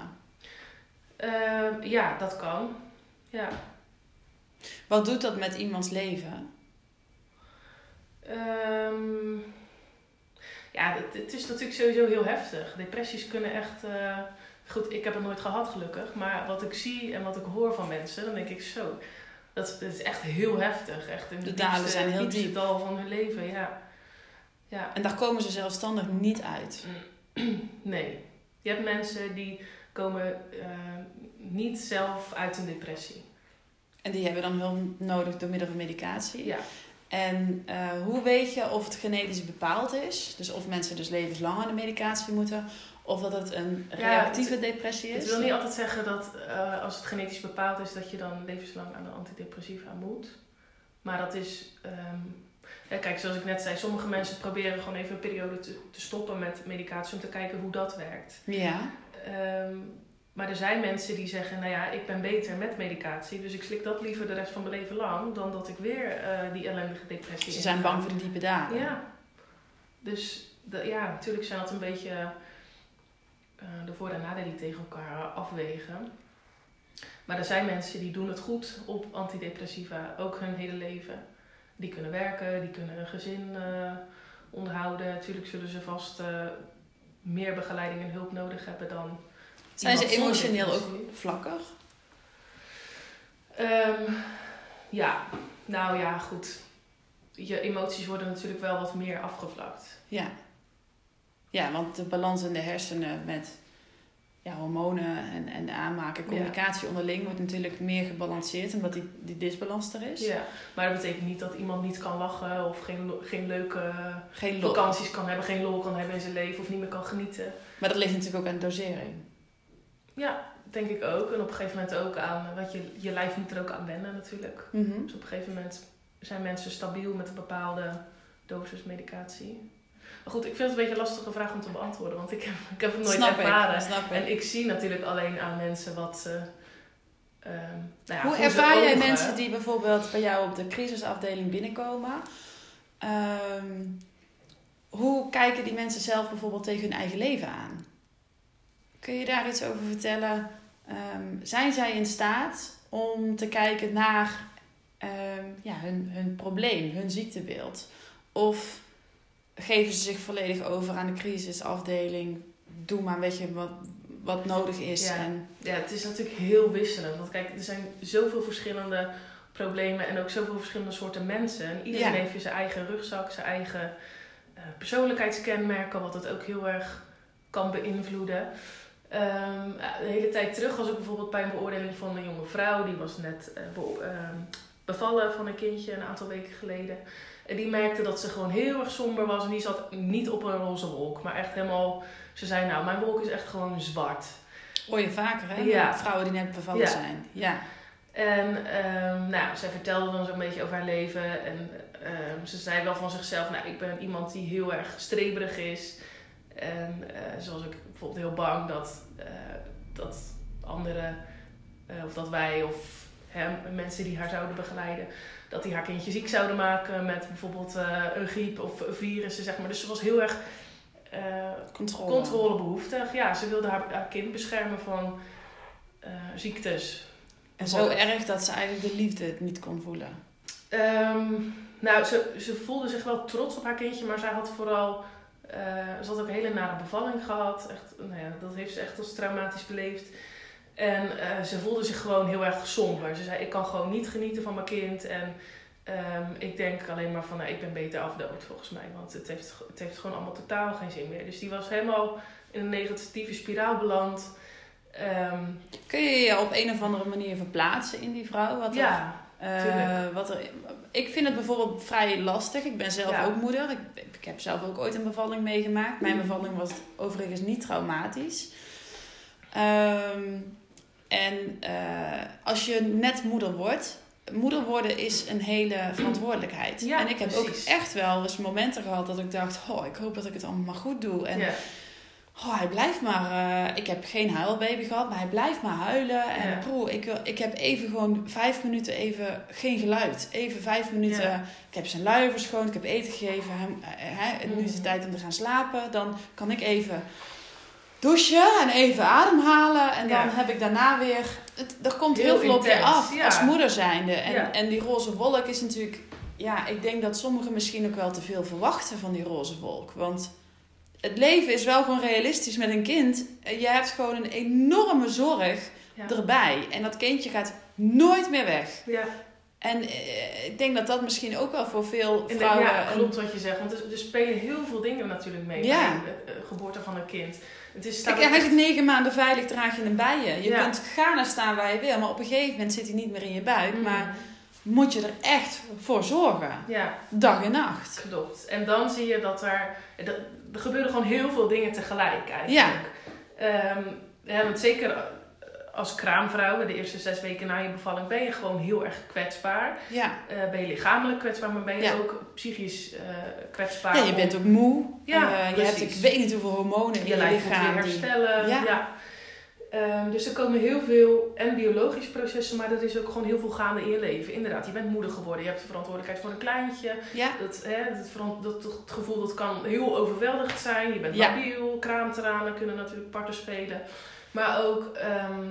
Ehm, ja, dat kan. Ja. Wat doet dat met iemands leven? Ehm, ja, het, het, is natuurlijk sowieso heel heftig. Depressies kunnen echt. Uh, goed, ik heb het nooit gehad gelukkig. Maar wat ik zie en wat ik hoor van mensen, dan denk ik zo. Dat, is echt heel heftig. Echt in de, dalen zijn heel diep. dal van hun leven, ja. ja. En daar komen ze zelfstandig niet uit. Nee. Je hebt mensen die komen uh, niet zelf uit een depressie. En die hebben dan hulp nodig door middel van medicatie. Ja. En uh, hoe weet je of het genetisch bepaald is? Dus of mensen dus levenslang aan de medicatie moeten, of dat het een reactieve depressie is? Het wil niet altijd zeggen dat uh, als het genetisch bepaald is, dat je dan levenslang aan de antidepressiva moet. Maar dat is. Um, ja, kijk, zoals ik net zei, sommige mensen proberen gewoon even een periode te, te stoppen met medicatie om te kijken hoe dat werkt. Ja. Um, maar er zijn mensen die zeggen, nou ja, ik ben beter met medicatie, dus ik slik dat liever de rest van mijn leven lang, dan dat ik weer uh, die ellendige depressie Ze zijn bang voor de diepe dalen. Ja. Dus de, ja, natuurlijk zijn dat een beetje uh, de voor- en nadelen tegen elkaar afwegen. Maar er zijn mensen die doen het goed op antidepressiva, ook hun hele leven. Die kunnen werken, die kunnen een gezin uh, onderhouden. Natuurlijk zullen ze vast meer begeleiding en hulp nodig hebben dan zijn ze emotioneel ook vlakker? Um, ja, nou ja, goed. Je emoties worden natuurlijk wel wat meer afgevlakt. Ja. Ja, want de balans in de hersenen met ja, hormonen en, en de aanmaken, communicatie onderling wordt natuurlijk meer gebalanceerd omdat die, die disbalans er is. Ja, maar dat betekent niet dat iemand niet kan lachen of geen, geen leuke geen vakanties kan hebben, geen lol kan hebben in zijn leven of niet meer kan genieten. Maar dat ligt natuurlijk ook aan de dosering. Ja, denk ik ook. En op een gegeven moment ook aan, want je, je lijf moet er ook aan wennen natuurlijk. Mhm. Dus op een gegeven moment zijn mensen stabiel met een bepaalde dosis medicatie. Maar goed, ik vind het een beetje een lastige vraag om te beantwoorden, want ik heb, ik heb het nooit snap ervaren. Ik, en ik zie natuurlijk alleen aan mensen wat ze. Um, nou ja, hoe ervaar jij mensen die bijvoorbeeld bij jou op de crisisafdeling binnenkomen? Um, hoe kijken die mensen zelf bijvoorbeeld tegen hun eigen leven aan? Kun je daar iets over vertellen? Um, zijn zij in staat om te kijken naar um, ja, hun, hun probleem, hun ziektebeeld? Of geven ze zich volledig over aan de crisisafdeling? Doe maar een beetje wat, wat nodig is. Ja. En... ja, het is natuurlijk heel wisselend. Want kijk, er zijn zoveel verschillende problemen en ook zoveel verschillende soorten mensen. En iedereen heeft zijn eigen rugzak, zijn eigen uh, persoonlijkheidskenmerken, wat het ook heel erg kan beïnvloeden. Um, de hele tijd terug was ik bijvoorbeeld bij een beoordeling van een jonge vrouw. Die was net uh, bevallen van een kindje een aantal weken geleden. En die merkte dat ze gewoon heel erg somber was. En die zat niet op een roze wolk. Maar echt helemaal... Ze zei nou, mijn wolk is echt gewoon zwart. Hoor je vaker hè? Ja. Vrouwen die net bevallen zijn. Ja. En um, nou, zij vertelde dan zo'n beetje over haar leven. En um, ze zei wel van zichzelf... Nou, ik ben iemand die heel erg streberig is. En uh, zoals ik bijvoorbeeld heel bang dat, uh, dat anderen, uh, of dat wij of hem, mensen die haar zouden begeleiden, dat die haar kindje ziek zouden maken met bijvoorbeeld een griep of virussen, zeg maar. Dus ze was heel erg Controle. controlebehoeftig. Ja, ze wilde haar, haar kind beschermen van ziektes. En zo erg dat ze eigenlijk de liefde niet kon voelen. Um, nou, ze, ze voelde zich wel trots op haar kindje, maar zij had vooral uh, ze had ook een hele nare bevalling gehad. Echt, nou ja, dat heeft ze echt als traumatisch beleefd. En uh, ze voelde zich gewoon heel erg somber. Ze zei, ik kan gewoon niet genieten van mijn kind. En um, ik denk alleen maar van, nou, ik ben beter afdood volgens mij. Want het heeft, het heeft gewoon allemaal totaal geen zin meer. Dus die was helemaal in een negatieve spiraal beland. Um, Kun je je op een of andere manier verplaatsen in die vrouw? Wat ja. Uh, wat er, ik vind het bijvoorbeeld vrij lastig. Ik ben zelf ja. ook moeder. Ik, ik, heb zelf ook ooit een bevalling meegemaakt. Mijn bevalling was overigens niet traumatisch. Um, en uh, als je net moeder wordt, moeder worden is een hele verantwoordelijkheid. Ja, en ik heb precies. ook echt wel eens momenten gehad dat ik dacht: oh, ik hoop dat ik het allemaal maar goed doe. En ja. Oh, hij blijft maar. Uh, ik heb geen huilbaby gehad, maar hij blijft maar huilen. En Ja. broer, ik, wil- ik heb even gewoon vijf minuten even geen geluid. Even vijf minuten. Ja. Ik heb zijn lui verschoond, ik heb eten gegeven. Hem, eh, hè, Nu is het Mhm. tijd om te gaan slapen. Dan kan ik even douchen en even ademhalen. En dan Ja. heb ik daarna weer... Het, er komt heel, Heel veel op je af als moeder zijnde. En, en die roze wolk is natuurlijk... Ja, ik denk dat sommigen misschien ook wel te veel verwachten van die roze wolk. Want het leven is wel gewoon realistisch met een kind. En Je hebt gewoon een enorme zorg Ja. erbij. En dat kindje gaat nooit meer weg. Ja. En eh, ik denk dat dat misschien ook wel voor veel En vrouwen... ja, klopt wat je zegt. Want er, er spelen heel veel dingen natuurlijk mee Ja. bij de eh, geboorte van een kind. Het is, Kijk, hij zit negen maanden veilig, draag je hem bij je. Je Ja. kunt gaan en staan waar je wil, maar op een gegeven moment zit hij niet meer in je buik. Mm. Maar moet je er echt voor zorgen. Ja, Dag en nacht. klopt. En dan zie je dat er... dat- Er gebeuren gewoon heel veel dingen tegelijk eigenlijk. Ja. Ehm, ja, want zeker eh, als kraamvrouw, de eerste zes weken na je bevalling, ben je gewoon heel erg kwetsbaar. Ja. Eh, ben je lichamelijk kwetsbaar, maar ben je Ja. ook psychisch eh, kwetsbaar. ja, je bent ook moe. Ja, je hebt, ik weet niet hoeveel hormonen in je je, lichaam. die- herstellen. Ja. Ja. Ehm, dus er komen heel veel en biologische processen, maar er is ook gewoon heel veel gaande in je leven. Inderdaad, je bent moeder geworden, je hebt de verantwoordelijkheid voor een kleintje. Ja. Dat, hè, dat, veran- dat, dat gevoel dat kan heel overweldigend zijn. Je bent Ja. labiel, kraamtranen kunnen natuurlijk parten spelen. Maar ook ehm,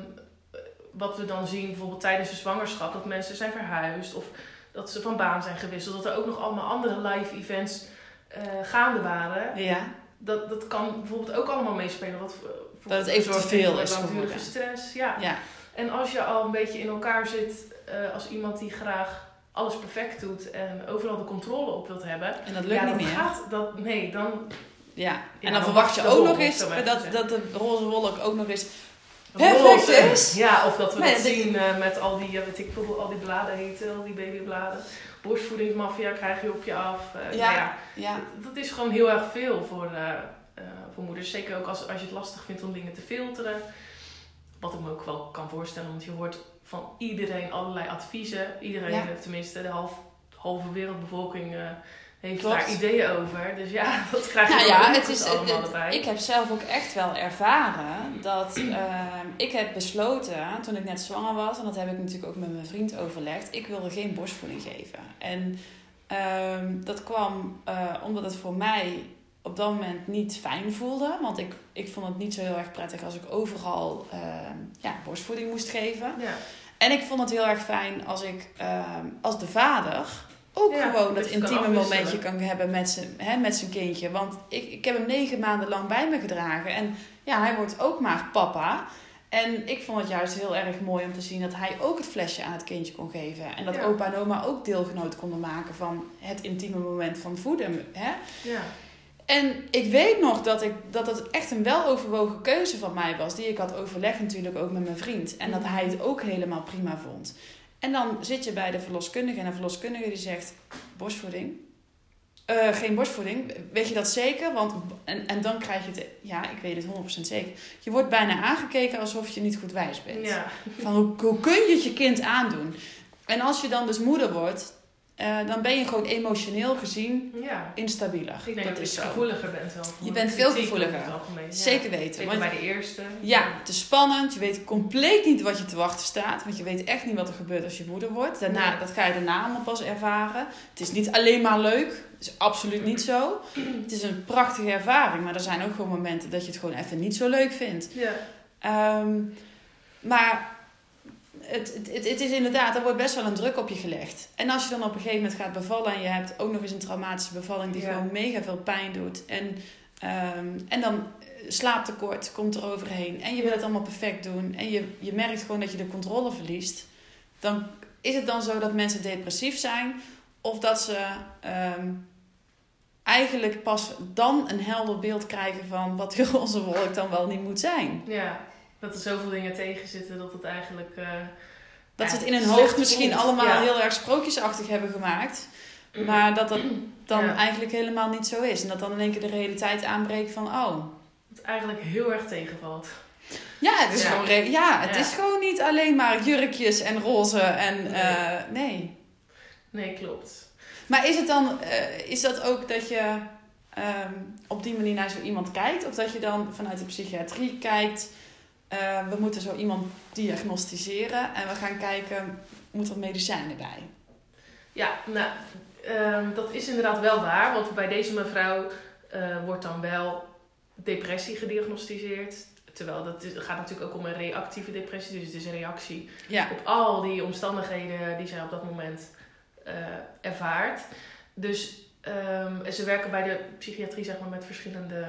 wat we dan zien bijvoorbeeld tijdens de zwangerschap, dat mensen zijn verhuisd of dat ze van baan zijn gewisseld. Dat er ook nog allemaal andere live events eh, gaande waren. ja. Dat, dat kan bijvoorbeeld ook allemaal meespelen. Wat, Dat het even te veel is langdurige stress. Ja. Ja. En als je al een beetje in elkaar zit eh, als iemand die graag alles perfect doet en overal de controle op wilt hebben. En dat lukt ja, niet meer. gaat dat. Nee, dan. Ja. Ja, En dan dan verwacht je ook nog eens dat, dat de roze wolk ook nog eens Perfect is. Ja, of dat we Nee, dat dat- zien eh, met al die, weet ik veel, al die bladen heten, al die babybladen. Borstvoedingsmafia krijg je op je af. Eh, Ja. nou ja, Ja. dat is gewoon heel erg veel voor, voor moeders. Zeker ook als, als je het lastig vindt om dingen te filteren. Wat ik me ook wel kan voorstellen, want je hoort van iedereen allerlei adviezen. Iedereen, Ja. tenminste de half, halve wereldbevolking, eh, heeft Klopt. daar ideeën over. Dus ja, dat krijg je Nou ja, het is, allemaal het- ik heb zelf ook echt wel ervaren dat ehm, ik heb besloten toen ik net zwanger was, en dat heb ik natuurlijk ook met mijn vriend overlegd, ik wilde geen borstvoeding geven. En ehm, dat kwam eh, omdat het voor mij op dat moment niet fijn voelde, want ik, ik vond het niet zo heel erg prettig als ik overal ehm, ja, borstvoeding moest geven. ja. En ik vond het heel erg fijn als ik ehm, als de vader ook Ja, gewoon dat dat je kan intieme momentje kan hebben met zijn, hè, met zijn kindje. Want ik, ik heb hem negen maanden lang bij me gedragen. En ja, hij wordt ook maar papa. En ik vond het juist heel erg mooi om te zien dat hij ook het flesje aan het kindje kon geven. En dat Ja. opa en oma ook deelgenoot konden maken van het intieme moment van voeden. Hè? ja. En ik weet nog dat, ik, dat het echt een weloverwogen keuze van mij was. Die ik had overlegd natuurlijk ook met mijn vriend. En dat hij het ook helemaal prima vond. En dan zit je bij de verloskundige en de verloskundige die zegt... Borstvoeding? Eh, geen borstvoeding. Weet je dat zeker? Want, en, en dan krijg je het... Ja, ik weet het 100% zeker. Je wordt bijna aangekeken alsof je niet goed wijs bent. ja. Van hoe, hoe kun je het je kind aandoen? En als je dan dus moeder wordt... eh, dan ben je gewoon emotioneel gezien ja. instabieler. Ik denk dat, is je zo. gevoeliger bent wel. Je bent veel gevoeliger. ja. Zeker weten. Zeker Want, bij de eerste. ja, het is spannend. Je weet compleet niet wat je te wachten staat. Want je weet echt niet wat er gebeurt als je moeder wordt. Daarna, Nee. Dat ga je daarna allemaal pas ervaren. Het is niet alleen maar leuk. Het is absoluut niet zo. Het is een prachtige ervaring. Maar er zijn ook gewoon momenten dat je het gewoon even niet zo leuk vindt. Ja. Ehm, maar het, het, het, is inderdaad, er wordt best wel een druk op je gelegd. En als je dan op een gegeven moment gaat bevallen en je hebt ook nog eens een traumatische bevalling die Ja. gewoon mega veel pijn doet. En, ehm, en dan eh, slaaptekort komt er overheen. En je wil het allemaal perfect doen. En je, je merkt gewoon dat je de controle verliest. Dan is het dan zo dat mensen depressief zijn. Of dat ze ehm, eigenlijk pas dan een helder beeld krijgen van wat die roze wolk dan wel niet moet zijn. ja, dat er zoveel dingen tegen zitten dat het eigenlijk... eh, Dat ja, ze het in hun hoofd misschien voelt. allemaal Ja. heel erg sprookjesachtig hebben gemaakt. Maar dat dat dan Ja. eigenlijk helemaal niet zo is. En dat dan in één keer de realiteit aanbreekt van... Oh, Het eigenlijk heel erg tegenvalt. ja, het is. Gewoon, ja, het is gewoon niet alleen maar jurkjes en roze en... Nee. eh, nee. Nee, klopt. Maar is het dan... eh, is dat ook dat je ehm, op die manier naar zo iemand kijkt? Of dat je dan vanuit de psychiatrie kijkt... eh, we moeten zo iemand diagnosticeren en we gaan kijken... Moet er medicijnen bij? Ja, nou, ehm, dat is inderdaad wel waar. Want bij deze mevrouw eh, wordt dan wel depressie gediagnosticeerd. Terwijl dat is, gaat natuurlijk ook om een reactieve depressie. Dus het is een reactie Ja. op al die omstandigheden die zij op dat moment eh, ervaart. Dus ehm, ze werken bij de psychiatrie zeg maar, met verschillende,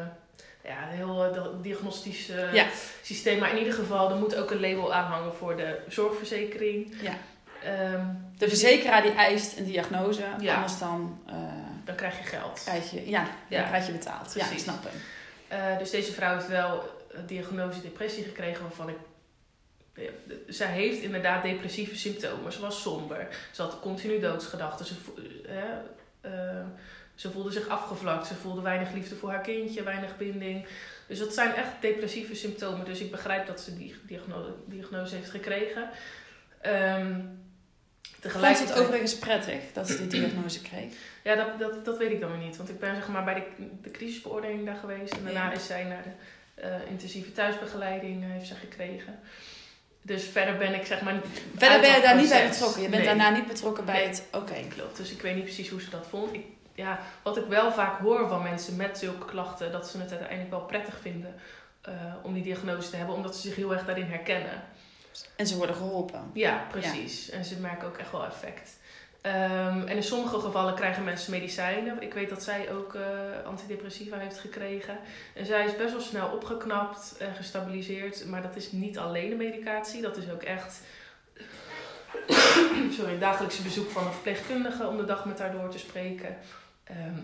ja, heel eh, diagnostische Ja. systeem. Maar in ieder geval, er moet ook een label aanhangen voor de zorgverzekering. Ja. Ehm, De verzekeraar die eist een diagnose, Ja. anders dan eh, dan krijg je geld. krijg je, ja, Ja. dan krijg je betaald. Ja, ik Precies. snap hem. Eh, dus deze vrouw heeft wel een diagnose depressie gekregen waarvan ik. ja, Zij heeft inderdaad depressieve symptomen. Ze was somber. Ze had continu doodsgedachten. Ze, eh, eh, ze voelde zich afgevlakt. Ze voelde weinig liefde voor haar kindje, weinig binding. Dus dat zijn echt depressieve symptomen. Dus ik begrijp dat ze die diagnose, diagnose heeft gekregen. Ehm Vond ze het tegelijkertijd- overigens prettig dat ze die diagnose kreeg? ja, dat, dat, dat weet ik dan weer niet. Want ik ben zeg maar bij de, de crisisbeoordeling daar geweest. En daarna Ja. is zij naar de eh, intensieve thuisbegeleiding eh, heeft ze gekregen. Dus verder ben ik zeg maar... Verder ben je daar niet bij betrokken. Je bent Nee. daarna niet betrokken bij Nee. het... Oké. Klopt, dus ik weet niet precies hoe ze dat vond. Ik, ja, wat ik wel vaak hoor van mensen met zulke klachten, dat ze het uiteindelijk wel prettig vinden eh, om die diagnose te hebben, omdat ze zich heel erg daarin herkennen. En ze worden geholpen. Ja, precies. En ze merken ook echt wel effect. Ehm, en in sommige gevallen krijgen mensen medicijnen. Ik weet dat zij ook eh, antidepressiva heeft gekregen. En zij is best wel snel opgeknapt en gestabiliseerd. Maar dat is niet alleen de medicatie. Dat is ook echt sorry, dagelijkse bezoek van een verpleegkundige om de dag met haar door te spreken. Ehm,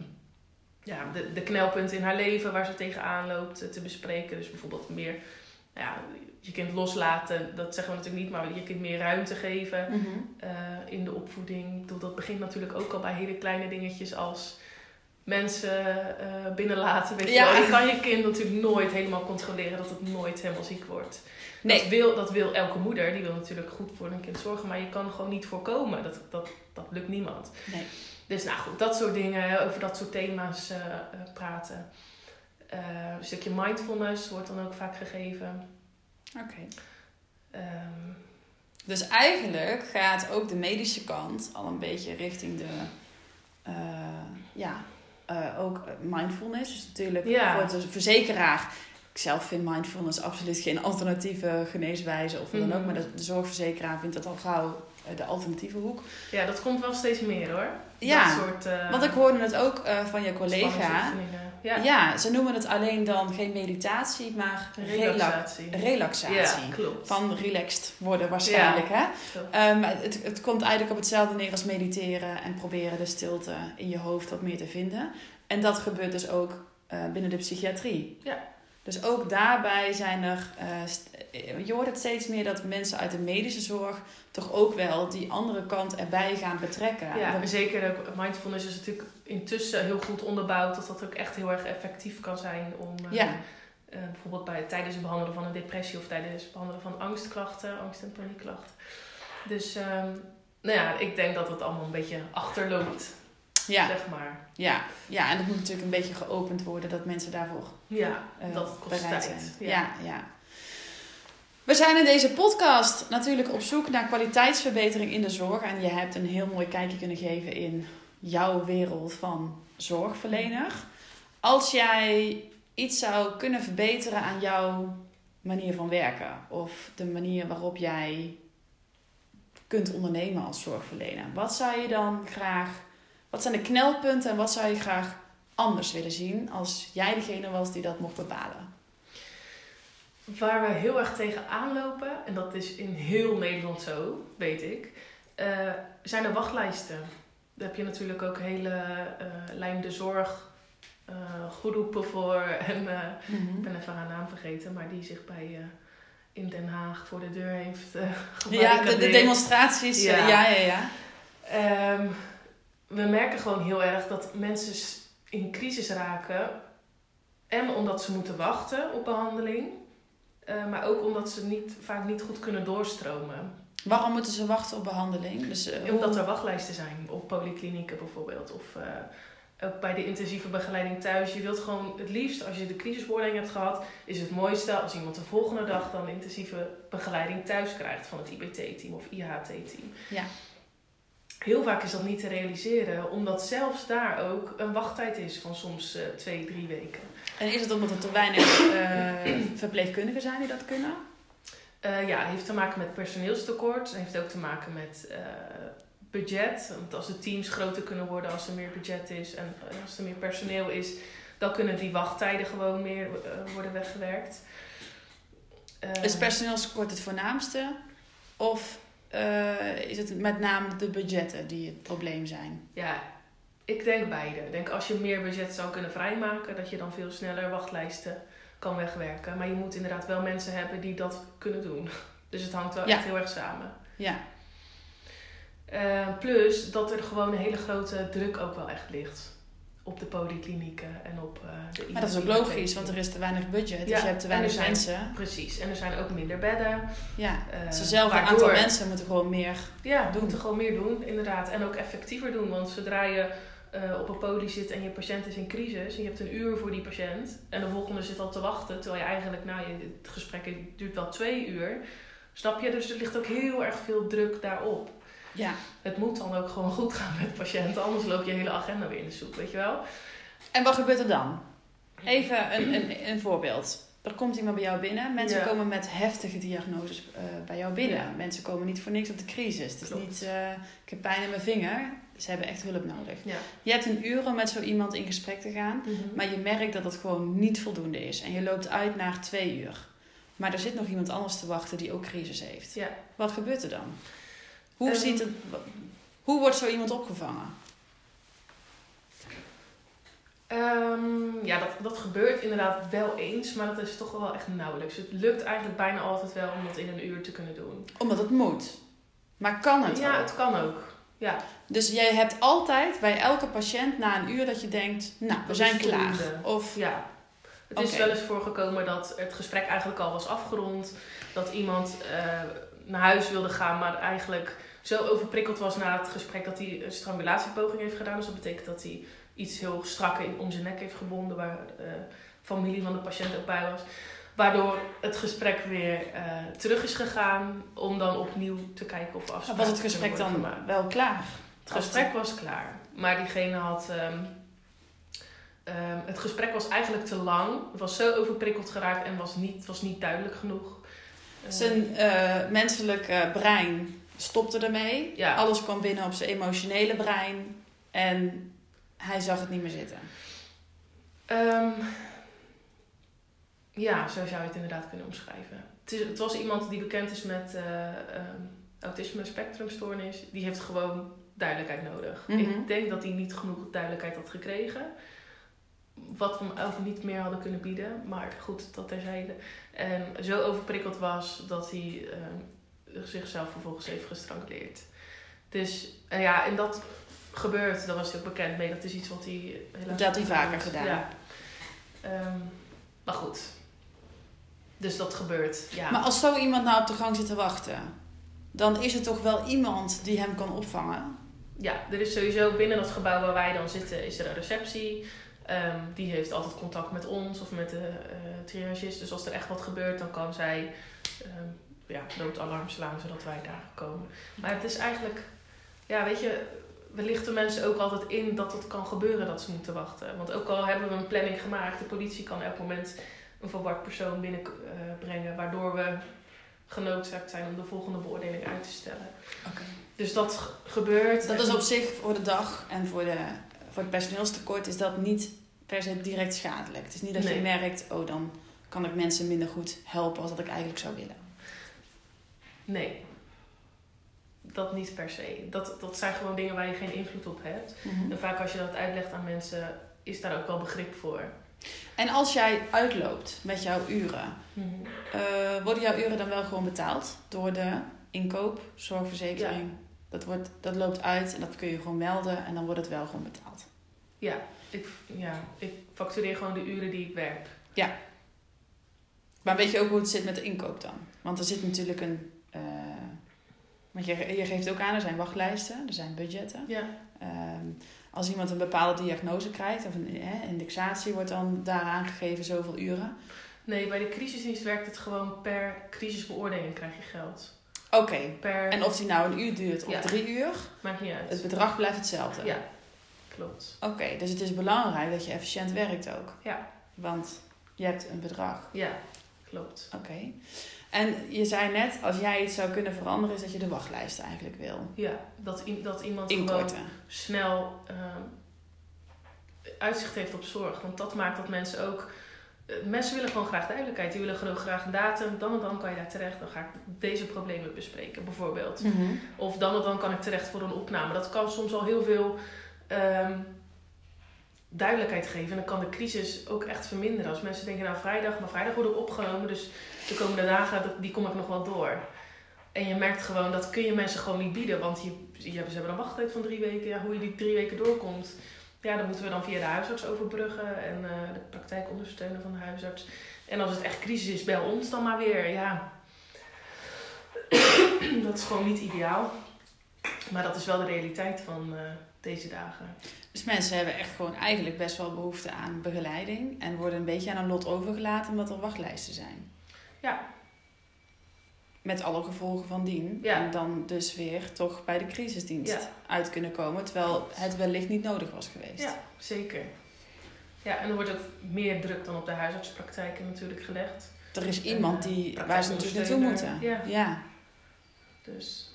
ja, de, de knelpunten in haar leven waar ze tegenaan loopt eh, te bespreken. Dus bijvoorbeeld meer ja, je kind loslaten. Dat zeggen we natuurlijk niet, maar je kind meer ruimte geven Mhm. eh, in de opvoeding. Dat begint natuurlijk ook al bij hele kleine dingetjes als mensen eh, binnenlaten. Weet Ja. je, wel. je kan je kind natuurlijk nooit helemaal controleren dat het nooit helemaal ziek wordt. Nee. Dat, wil, dat wil elke moeder, die wil natuurlijk goed voor een kind zorgen, maar je kan gewoon niet voorkomen. Dat, dat, dat lukt niemand. Nee. Dus nou goed, dat soort dingen, over dat soort thema's eh, eh, praten. Eh, een stukje mindfulness wordt dan ook vaak gegeven. Oké. Ehm, Dus eigenlijk gaat ook de medische kant al een beetje richting de... ja, ook mindfulness. Dus natuurlijk Ja. voor de verzekeraar... Ik zelf vind mindfulness absoluut geen alternatieve geneeswijze of wat dan ook. Mhm. Maar de, zorgverzekeraar vindt dat al gauw eh, de alternatieve hoek. ja, dat komt wel steeds meer hoor. Ja, dat soort, eh, Want ik hoorde het ook eh, van je collega. Ja, Ja. ze noemen het alleen dan geen meditatie, maar relaxatie. relaxatie. Ja, klopt. Van relaxed worden waarschijnlijk. Hè? Ehm, het, het komt eigenlijk op hetzelfde neer als mediteren en proberen de stilte in je hoofd wat meer te vinden. En dat gebeurt dus ook binnen de psychiatrie. Ja. Dus ook daarbij zijn er. eh, eh, je hoort het steeds meer dat mensen uit de medische zorg toch ook wel die andere kant erbij gaan betrekken. Ja, Dat- zeker mindfulness is natuurlijk intussen heel goed onderbouwd dat dat ook echt heel erg effectief kan zijn om Ja. eh, bijvoorbeeld bij, tijdens het behandelen van een depressie of tijdens het behandelen van angstklachten, angst- en paniekklachten. Dus ehm, nou ja, ik denk dat het allemaal een beetje achterloopt, ja, zeg maar. ja, ja, en dat moet natuurlijk een beetje geopend worden dat mensen daarvoor Ja, eh, dat kost bereid tijd. zijn. Ja. Ja. Ja, We zijn in deze podcast natuurlijk op zoek naar kwaliteitsverbetering in de zorg. En je hebt een heel mooi kijkje kunnen geven in jouw wereld van zorgverlener. Als jij iets zou kunnen verbeteren aan jouw manier van werken, of de manier waarop jij kunt ondernemen als zorgverlener, wat zou je dan graag, wat zijn de knelpunten en wat zou je graag anders willen zien als jij degene was die dat mocht bepalen? Waar we heel erg tegen aanlopen, en dat is in heel Nederland zo, weet ik, eh, zijn er wachtlijsten. Daar heb je natuurlijk ook hele eh Lijn de Zorg eh, groepen voor. En eh, ik ben even haar naam vergeten, maar die zich bij in Den Haag voor de deur heeft eh Ja, de, de demonstraties. Ja. Ja, ja, ja. ja. We merken gewoon heel erg dat mensen in crisis raken. En omdat ze moeten wachten op behandeling. eh, maar ook omdat ze niet, vaak niet goed kunnen doorstromen. Waarom moeten ze wachten op behandeling? Dus, eh, Omdat er wachtlijsten zijn. Op polyklinieken bijvoorbeeld. Of eh, ook bij de intensieve begeleiding thuis. Je wilt gewoon het liefst, als je de crisisbeoordeling hebt gehad... is het mooiste als iemand de volgende dag dan intensieve begeleiding thuis krijgt... van het IBT-team of IHT-team. Ja. Heel vaak is dat niet te realiseren, omdat zelfs daar ook een wachttijd is van soms eh, twee, drie weken. En is het omdat er te weinig uh, verpleegkundigen zijn die dat kunnen? Uh, ja, het heeft te maken met personeelstekort. Het heeft ook te maken met budget. Want als de teams groter kunnen worden, als er meer budget is en als er meer personeel is, dan kunnen die wachttijden gewoon meer worden weggewerkt. is personeelstekort het voornaamste? Of is het met name de budgetten die het probleem zijn? Ja, ik denk beide. Ik denk als je meer budget zou kunnen vrijmaken, dat je dan veel sneller wachtlijsten kan wegwerken. Maar je moet inderdaad wel mensen hebben die dat kunnen doen. Dus het hangt wel echt heel erg samen. Ja. Uh, plus dat er gewoon een hele grote druk ook wel echt ligt op de polyklinieken en op uh, de Maar dat is ook logisch, want er is te weinig budget, dus je hebt te weinig mensen. Precies, en er zijn ook minder bedden. Ja, uh, ze zelf een aantal mensen moeten gewoon meer ja, doen. moeten gewoon meer doen, inderdaad. En ook effectiever doen, want zodra je uh, op een poli zit en je patiënt is in crisis en je hebt een uur voor die patiënt en de volgende zit al te wachten, terwijl je eigenlijk, nou, het gesprek duurt wel twee uur. Snap je? Dus er ligt ook heel erg veel druk daarop. Ja. Het moet dan ook gewoon goed gaan met patiënten, anders loop je hele agenda weer in de soep, weet je wel? En wat gebeurt er dan? Even een, een, een voorbeeld. Er komt iemand bij jou binnen. Mensen komen met heftige diagnoses uh, bij jou binnen. Mensen komen niet voor niks op de crisis. Het is niet, uh, ik heb pijn in mijn vinger. Ze hebben echt hulp nodig. Ja. Je hebt een uur om met zo iemand in gesprek te gaan, Mhm. maar je merkt dat het gewoon niet voldoende is. En je loopt uit naar twee uur. Maar er zit nog iemand anders te wachten die ook crisis heeft. Wat gebeurt er dan? Hoe, Ehm. ziet het, hoe wordt zo iemand opgevangen? Ehm, ja, dat, dat gebeurt inderdaad wel eens, maar dat is toch wel echt nauwelijks. Het lukt eigenlijk bijna altijd wel om dat in een uur te kunnen doen. Omdat het moet. Maar kan het ja, ook? het kan ook. Ja, Dus jij hebt altijd bij elke patiënt na een uur dat je denkt, nou, we Dat zijn klaar. Of ja. Het is wel eens voorgekomen dat het gesprek eigenlijk al was afgerond. Dat iemand eh, naar huis wilde gaan, maar eigenlijk zo overprikkeld was na het gesprek dat hij een strangulatiepoging heeft gedaan. Dus dat betekent dat hij iets heel strak in, om zijn nek heeft gebonden, waar de familie van de patiënt ook bij was. Waardoor het gesprek weer eh, terug is gegaan om dan opnieuw te kijken of afspraken was het gesprek dan gemaakt. wel klaar? Het gesprek was klaar, maar diegene had. ehm, ehm, het gesprek was eigenlijk te lang. Het was zo overprikkeld geraakt en was niet, was niet duidelijk genoeg. Eh, Zijn eh, menselijk eh, brein stopte ermee. Ja. Alles kwam binnen op zijn emotionele brein. En hij zag het niet meer zitten. Ehm, ja, zo zou je het inderdaad kunnen omschrijven. Het, is, het was iemand die bekend is met eh, ehm, autisme spectrumstoornis. Die heeft gewoon duidelijkheid nodig. Mhm. Ik denk dat hij niet genoeg duidelijkheid had gekregen. Wat we hem ook niet meer hadden kunnen bieden. Maar goed, dat terzijde. En zo overprikkeld was dat hij ehm, zichzelf vervolgens heeft gestranguleerd. Dus ja, en dat gebeurt. Daar was hij ook bekend mee. Dat is iets wat hij helaas... Dat had hij vaker gedaan. Ja. Ehm, maar goed. Dus dat gebeurt, ja. Maar als zo iemand nou op de gang zit te wachten, dan is er toch wel iemand die hem kan opvangen. Ja, er is sowieso binnen dat gebouw waar wij dan zitten, is er een receptie. Ehm, die heeft altijd contact met ons of met de triagist. Dus als er echt wat gebeurt, dan kan zij ehm ja, noodalarm slaan, zodat wij daar komen. Maar het is eigenlijk, ja, weet je, we lichten mensen ook altijd in dat het kan gebeuren dat ze moeten wachten. Want ook al hebben we een planning gemaakt, de politie kan elk moment een verward persoon binnenbrengen, waardoor we genoodzaakt zijn om de volgende beoordeling uit te stellen. Oké. Dus dat gebeurt. Dat is op zich voor de dag en voor, de, voor het personeelstekort is dat niet per se direct schadelijk. Het is niet dat je merkt, oh dan kan ik mensen minder goed helpen als dat ik eigenlijk zou willen. Nee. Dat niet per se. Dat, dat zijn gewoon dingen waar je geen invloed op hebt. Mhm. En vaak als je dat uitlegt aan mensen, is daar ook wel begrip voor. En als jij uitloopt met jouw uren, Mhm. eh, worden jouw uren dan wel gewoon betaald door de inkoop, zorgverzekering? Dat, wordt, dat loopt uit en dat kun je gewoon melden en dan wordt het wel gewoon betaald. Ja, ik, ja, ik factureer gewoon de uren die ik werk. Maar weet je ook hoe het zit met de inkoop dan? Want er zit natuurlijk een. Eh, want je, je geeft ook aan, er zijn wachtlijsten, er zijn budgetten. Ja. Ehm, als iemand een bepaalde diagnose krijgt, of een eh, indexatie wordt dan daar aangegeven zoveel uren. Nee, bij de crisisdienst werkt het gewoon per crisisbeoordeling krijg je geld. Oké, Per, en of die nou een uur duurt of Ja. drie uur, maakt niet uit. het bedrag blijft hetzelfde. Ja, klopt. Oké, dus het is belangrijk dat je efficiënt werkt ook. Ja. Want je hebt een bedrag. Ja, klopt. Oké. En je zei net, als jij iets zou kunnen veranderen, is dat je de wachtlijst eigenlijk wil. Ja, dat, dat iemand gewoon snel ehm, uitzicht heeft op zorg. Want dat maakt dat mensen ook. eh, mensen willen gewoon graag duidelijkheid. Die willen gewoon graag een datum. Dan en dan kan je daar terecht. Dan ga ik deze problemen bespreken, bijvoorbeeld. Of dan en dan kan ik terecht voor een opname. Dat kan soms al heel veel ehm, duidelijkheid geven. En dan kan de crisis ook echt verminderen. Als mensen denken, nou vrijdag, maar vrijdag word ik opgenomen. Dus de komende dagen, die kom ik nog wel door. En je merkt gewoon, dat kun je mensen gewoon niet bieden. Want je, ze hebben een wachttijd van drie weken. Ja, hoe je die drie weken doorkomt. Ja, dat moeten we dan via de huisarts overbruggen. En eh, de praktijk ondersteunen van de huisarts. En als het echt crisis is, bel ons dan maar weer. Ja, dat is gewoon niet ideaal. Maar dat is wel de realiteit van eh, deze dagen. Dus mensen hebben echt gewoon eigenlijk best wel behoefte aan begeleiding. En worden een beetje aan een lot overgelaten omdat er wachtlijsten zijn. Ja. Met alle gevolgen van dien. Ja. En dan dus weer toch bij de crisisdienst Ja. uit kunnen komen. Terwijl het wellicht niet nodig was geweest. Ja, zeker. Ja, en er wordt ook meer druk dan op de huisartspraktijken natuurlijk gelegd. Er is iemand eh, die, waar ze natuurlijk naartoe moeten. praktijkondersteuner. ja. Dus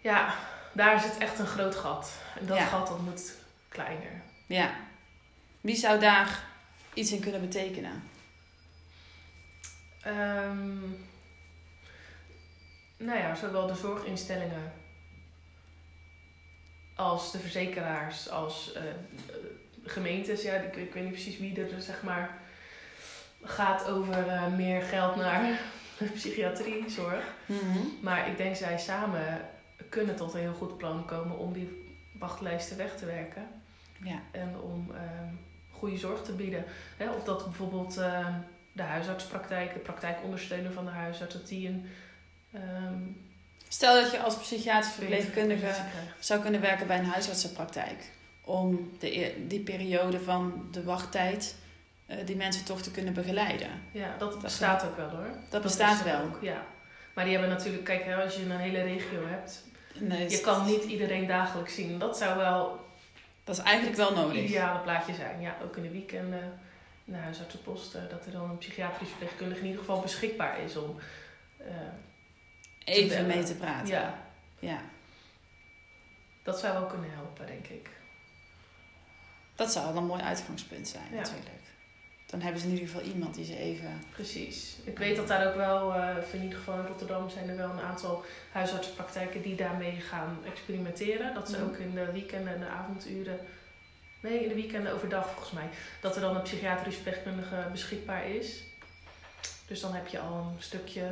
ja, daar zit echt een groot gat. En dat Ja. gat dat moet kleiner. Ja. Wie zou daar iets in kunnen betekenen? Ehm, nou ja, zowel de zorginstellingen als de verzekeraars, als eh, gemeentes. Ja, ik, ik weet niet precies wie er zeg maar gaat over eh, meer geld naar psychiatriezorg. Maar ik denk zij samen kunnen tot een heel goed plan komen om die wachtlijsten weg te werken. Ja. En om ehm, goede zorg te bieden. Hè, of dat bijvoorbeeld ehm, de huisartspraktijk, de praktijkondersteuner van de huisarts, dat die een ehm Stel dat je als psychiatrisch verpleegkundige zou kunnen werken bij een huisartsenpraktijk. Om de, e- die periode van de wachttijd eh, die mensen toch te kunnen begeleiden. Ja, dat Dat bestaat ook wel hoor. Dat bestaat is er wel. Ook, ja. Maar die hebben natuurlijk, kijk, hè, als je een hele regio hebt, Nee, je kan niet iedereen dagelijks zien. Dat zou wel Dat is eigenlijk wel het nodig. ideale plaatje zijn. Ja, ook in de weekenden, de huisartsenposten, dat er dan een psychiatrisch verpleegkundige in ieder geval beschikbaar is om. eh, Even bellen. mee te praten. ja, ja. dat zou wel kunnen helpen, denk ik. Dat zou wel een mooi uitgangspunt zijn Ja. natuurlijk. Dan hebben ze in ieder geval iemand die ze even... Precies. Ik weet dat daar ook wel, eh, in ieder geval in Rotterdam zijn er wel een aantal huisartsenpraktijken die daarmee gaan experimenteren. Dat ze Mhm. ook in de weekenden en de avonduren, nee in de weekenden overdag volgens mij, dat er dan een psychiatrisch verpleegkundige beschikbaar is. Dus dan heb je al een stukje,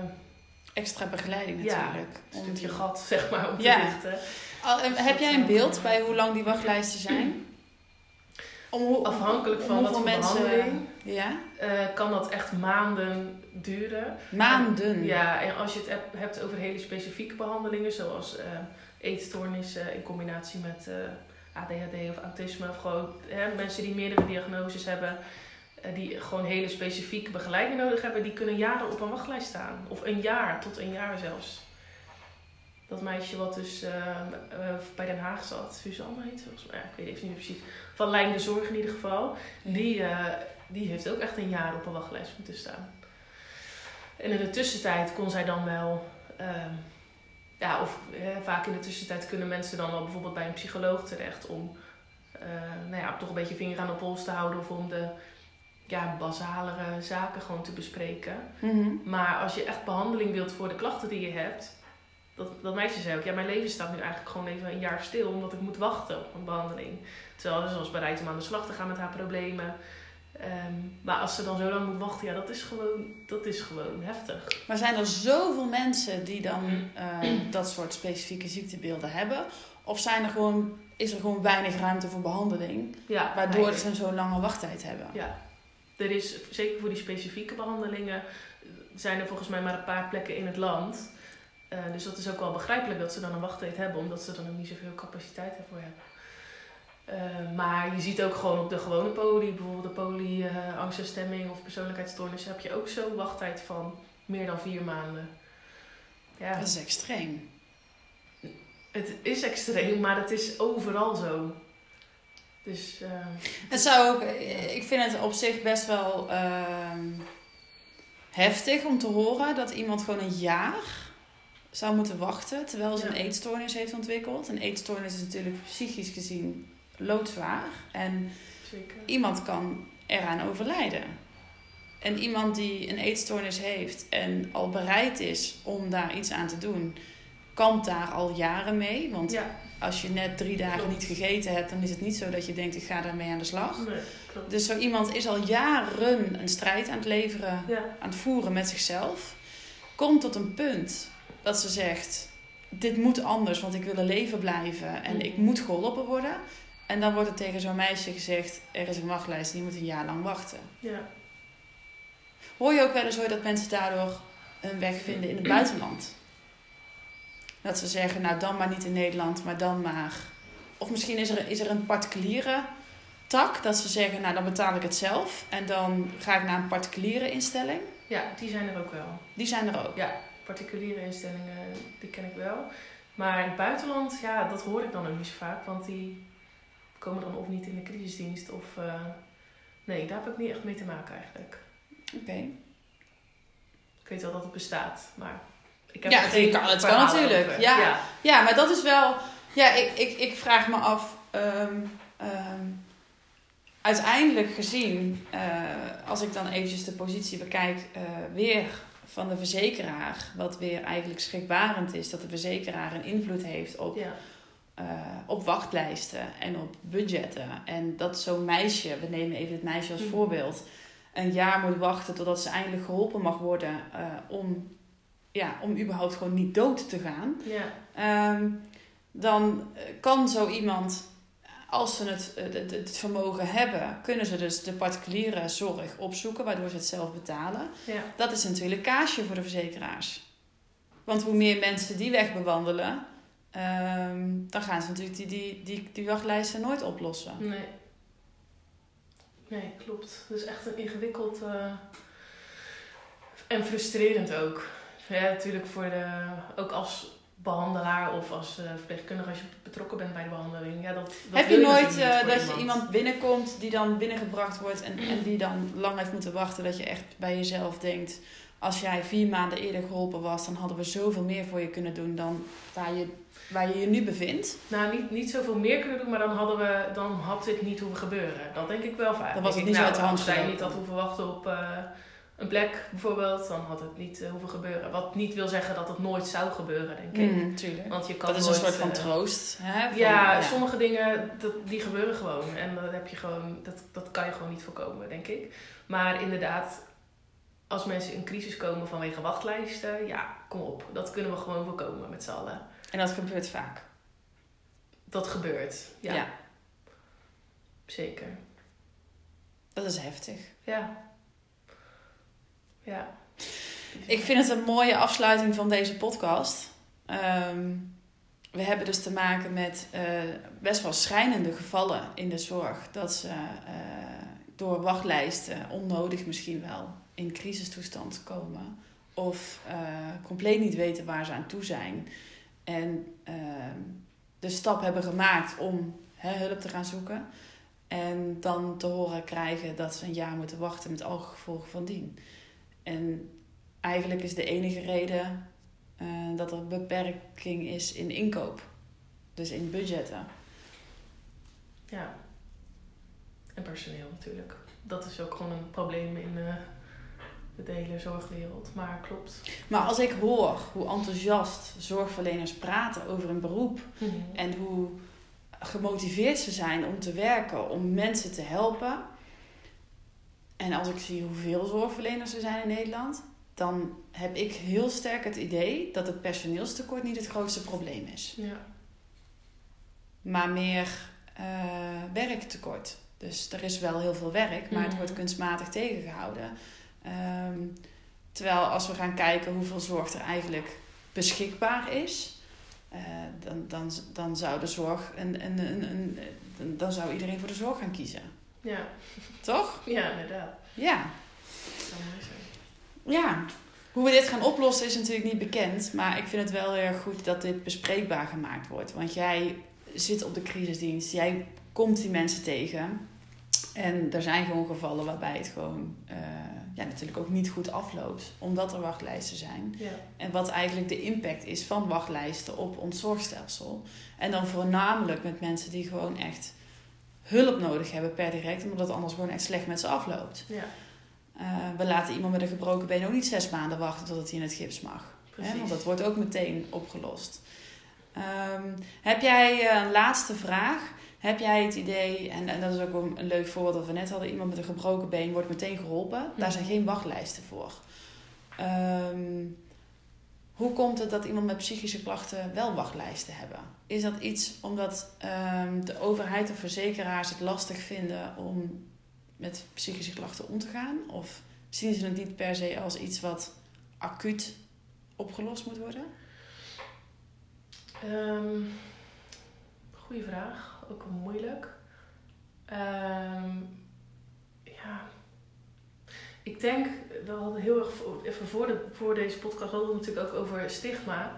Extra begeleiding Ja, natuurlijk. een stukje gat zeg maar om te Ja. richten. Al, eh, Dus heb jij een beeld bij hoe lang die wachtlijsten zijn? Om Afhankelijk van wat voor behandeling Ja? eh, kan dat echt maanden duren. Maanden. Ja, en als je het heb- hebt over hele specifieke behandelingen, zoals eh eetstoornissen in combinatie met eh, ADHD of autisme, of gewoon hè, mensen die meerdere diagnoses hebben, die gewoon hele specifieke begeleiding nodig hebben, die kunnen jaren op een wachtlijst staan. Of een jaar, tot een jaar zelfs. Dat meisje wat dus eh, eh, bij Den Haag zat, Suzanne heet volgens mij, ja, ik weet even niet precies, van Lijn de Zorg in ieder geval, die, eh, die heeft ook echt een jaar op een wachtlijst moeten staan. En in de tussentijd kon zij dan wel, ehm, ja, of vaak in de tussentijd kunnen mensen dan wel bijvoorbeeld bij een psycholoog terecht om, nou ja, toch een beetje vinger aan de pols te houden of om de ja, basalere zaken gewoon te bespreken. Mhm. Maar als je echt behandeling wilt voor de klachten die je hebt, dat, dat meisje zei ook, ja, mijn leven staat nu eigenlijk gewoon even een jaar stil omdat ik moet wachten op een behandeling. Terwijl ze was bereid om aan de slag te gaan met haar problemen. Ehm, maar als ze dan zo lang moet wachten, ja, dat is gewoon, dat is gewoon heftig. Maar zijn er zoveel mensen die dan eh, dat soort specifieke ziektebeelden hebben? Of zijn er gewoon, is er gewoon weinig ruimte voor behandeling, Ja, waardoor eigenlijk. ze zo'n lange wachttijd hebben? Ja, er is zeker voor die specifieke behandelingen zijn er volgens mij maar een paar plekken in het land. Eh, dus dat is ook wel begrijpelijk dat ze dan een wachttijd hebben, omdat ze dan ook niet zoveel capaciteit ervoor hebben. Eh, maar je ziet ook gewoon op de gewone poli, bijvoorbeeld de poli eh, angst en stemming of persoonlijkheidsstoornis, heb je ook zo'n wachttijd van meer dan vier maanden. Ja, Dat is extreem. het is extreem, maar het is overal zo. Dus, uh, het zou ook, ik vind het op zich best wel uh, heftig om te horen dat iemand gewoon een jaar zou moeten wachten terwijl ze een eetstoornis heeft ontwikkeld. Een eetstoornis is natuurlijk psychisch gezien loodzwaar. En Zeker. iemand kan eraan overlijden. En iemand die een eetstoornis heeft en al bereid is om daar iets aan te doen, kampt daar al jaren mee. Want als je net drie dagen niet gegeten hebt, dan is het niet zo dat je denkt: ik ga daarmee aan de slag. Nee, dus zo iemand is al jaren een strijd aan het leveren, aan het voeren met zichzelf. Komt tot een punt dat ze zegt: dit moet anders, want ik wil een leven blijven en ik moet geholpen worden. En dan wordt er tegen zo'n meisje gezegd: er is een wachtlijst en je moet een jaar lang wachten. Ja. Hoor je ook wel eens hoor dat mensen daardoor een weg vinden in het buitenland? Dat ze zeggen: nou dan maar niet in Nederland, maar dan maar. Of misschien is er, is er een particuliere tak dat ze zeggen: nou dan betaal ik het zelf en dan ga ik naar een particuliere instelling. Ja, die zijn er ook wel. Die zijn er ook. Ja, particuliere instellingen, die ken ik wel. Maar in het buitenland, ja, dat hoor ik dan ook niet zo vaak, want die komen dan of niet in de crisisdienst of... Uh, nee, daar heb ik niet echt mee te maken eigenlijk. Oké. Ik weet wel dat het bestaat, maar... Ik heb ja, het kan, het kan natuurlijk. Ja. ja. Ja. maar dat is wel... Ja, ik, ik, ik vraag me af... Um, um, uiteindelijk gezien, uh, als ik dan eventjes de positie bekijk, uh, weer van de verzekeraar, wat weer eigenlijk schrikbarend is, dat de verzekeraar een invloed heeft op, ja. uh, op wachtlijsten en op budgetten. En dat zo'n meisje, we nemen even het meisje als mhm. voorbeeld, een jaar moet wachten totdat ze eindelijk geholpen mag worden uh, om, ja, om überhaupt gewoon niet dood te gaan. Ja. Um, dan kan zo iemand als ze het, het, het, vermogen hebben, kunnen ze dus de particuliere zorg opzoeken, waardoor ze het zelf betalen. Ja. Dat is natuurlijk kaasje voor de verzekeraars. Want hoe meer mensen die weg bewandelen, ehm, dan gaan ze natuurlijk die, die, die, die wachtlijsten nooit oplossen. Nee. Nee, klopt. Dus echt een ingewikkeld uh, en frustrerend ook. Ja, natuurlijk voor de, ook als behandelaar of als uh, verpleegkundige als je betrokken bent bij de behandeling. Ja, dat, dat Heb je nooit uh, dat je iemand binnenkomt die dan binnengebracht wordt en, en die dan lang heeft moeten wachten, dat je echt bij jezelf denkt, als jij vier maanden eerder geholpen was, dan hadden we zoveel meer voor je kunnen doen dan waar je, waar je je nu bevindt? Nou, niet, niet zoveel meer kunnen doen, maar dan, hadden we, dan had dit niet hoeven gebeuren. Dat denk ik wel vaak. Dan was het niet nou, uit de hand Als niet had hoeven wachten op... Uh, een plek bijvoorbeeld, dan had het niet uh, hoeven gebeuren. Wat niet wil zeggen dat het nooit zou gebeuren, denk ik. Mm, tuurlijk. Want je kan dat is een soort van uh, troost. Hè? Van, ja, ja, sommige dingen dat, die gebeuren gewoon. En dat, heb je gewoon, dat, dat kan je gewoon niet voorkomen, denk ik. Maar inderdaad, als mensen in crisis komen vanwege wachtlijsten, ja, kom op. Dat kunnen we gewoon voorkomen met z'n allen. En dat gebeurt vaak? Dat gebeurt, ja. ja. Zeker. Dat is heftig. Ja. Ja. Ik vind het een mooie afsluiting van deze podcast. Ehm, we hebben dus te maken met uh, best wel schrijnende gevallen in de zorg. Dat ze uh, door wachtlijsten onnodig misschien wel in crisistoestand komen. Of uh, compleet niet weten waar ze aan toe zijn. En ehm, de stap hebben gemaakt om hulp te gaan zoeken. En dan te horen krijgen dat ze een jaar moeten wachten met alle gevolgen van dien. En eigenlijk is de enige reden uh, dat er beperking is in inkoop. Dus in budgetten. Ja. En personeel natuurlijk. Dat is ook gewoon een probleem in uh, de hele zorgwereld. Maar klopt. Maar als ik hoor hoe enthousiast zorgverleners praten over een beroep mhm. en hoe gemotiveerd ze zijn om te werken, om mensen te helpen en als ik zie hoeveel zorgverleners er zijn in Nederland, dan heb ik heel sterk het idee dat het personeelstekort niet het grootste probleem is. Ja. Maar meer uh, werktekort. Dus er is wel heel veel werk, maar het wordt mhm. kunstmatig tegengehouden. Ehm, terwijl als we gaan kijken hoeveel zorg er eigenlijk beschikbaar is, uh, dan, dan, dan zou de zorg een, een, een, dan zou iedereen voor de zorg gaan kiezen. Ja. Toch? Ja, inderdaad. Ja. Ja. Hoe we dit gaan oplossen is natuurlijk niet bekend. Maar ik vind het wel heel erg goed dat dit bespreekbaar gemaakt wordt. Want jij zit op de crisisdienst. Jij komt die mensen tegen. En er zijn gewoon gevallen waarbij het gewoon eh, ja, natuurlijk ook niet goed afloopt, omdat er wachtlijsten zijn. Ja. En wat eigenlijk de impact is van wachtlijsten op ons zorgstelsel. En dan voornamelijk met mensen die gewoon echt hulp nodig hebben per direct, omdat het anders gewoon echt slecht met ze afloopt. Ja, Eh, we laten iemand met een gebroken been ook niet zes maanden wachten totdat hij in het gips mag. Hè? Want dat wordt ook meteen opgelost. Ehm, heb jij een laatste vraag? Heb jij het idee, en, en dat is ook een, een leuk voorbeeld dat we net hadden, iemand met een gebroken been wordt meteen geholpen. Daar zijn Mhm. geen wachtlijsten voor. Ehm, hoe komt het dat iemand met psychische klachten wel wachtlijsten hebben? Is dat iets omdat ehm, de overheid of verzekeraars het lastig vinden om met psychische klachten om te gaan? Of zien ze het niet per se als iets wat acuut opgelost moet worden? Ehm, goeie vraag, ook moeilijk. Ja, ik denk, we hadden heel erg, voor- even voor, de, voor deze podcast hadden we het natuurlijk ook over stigma.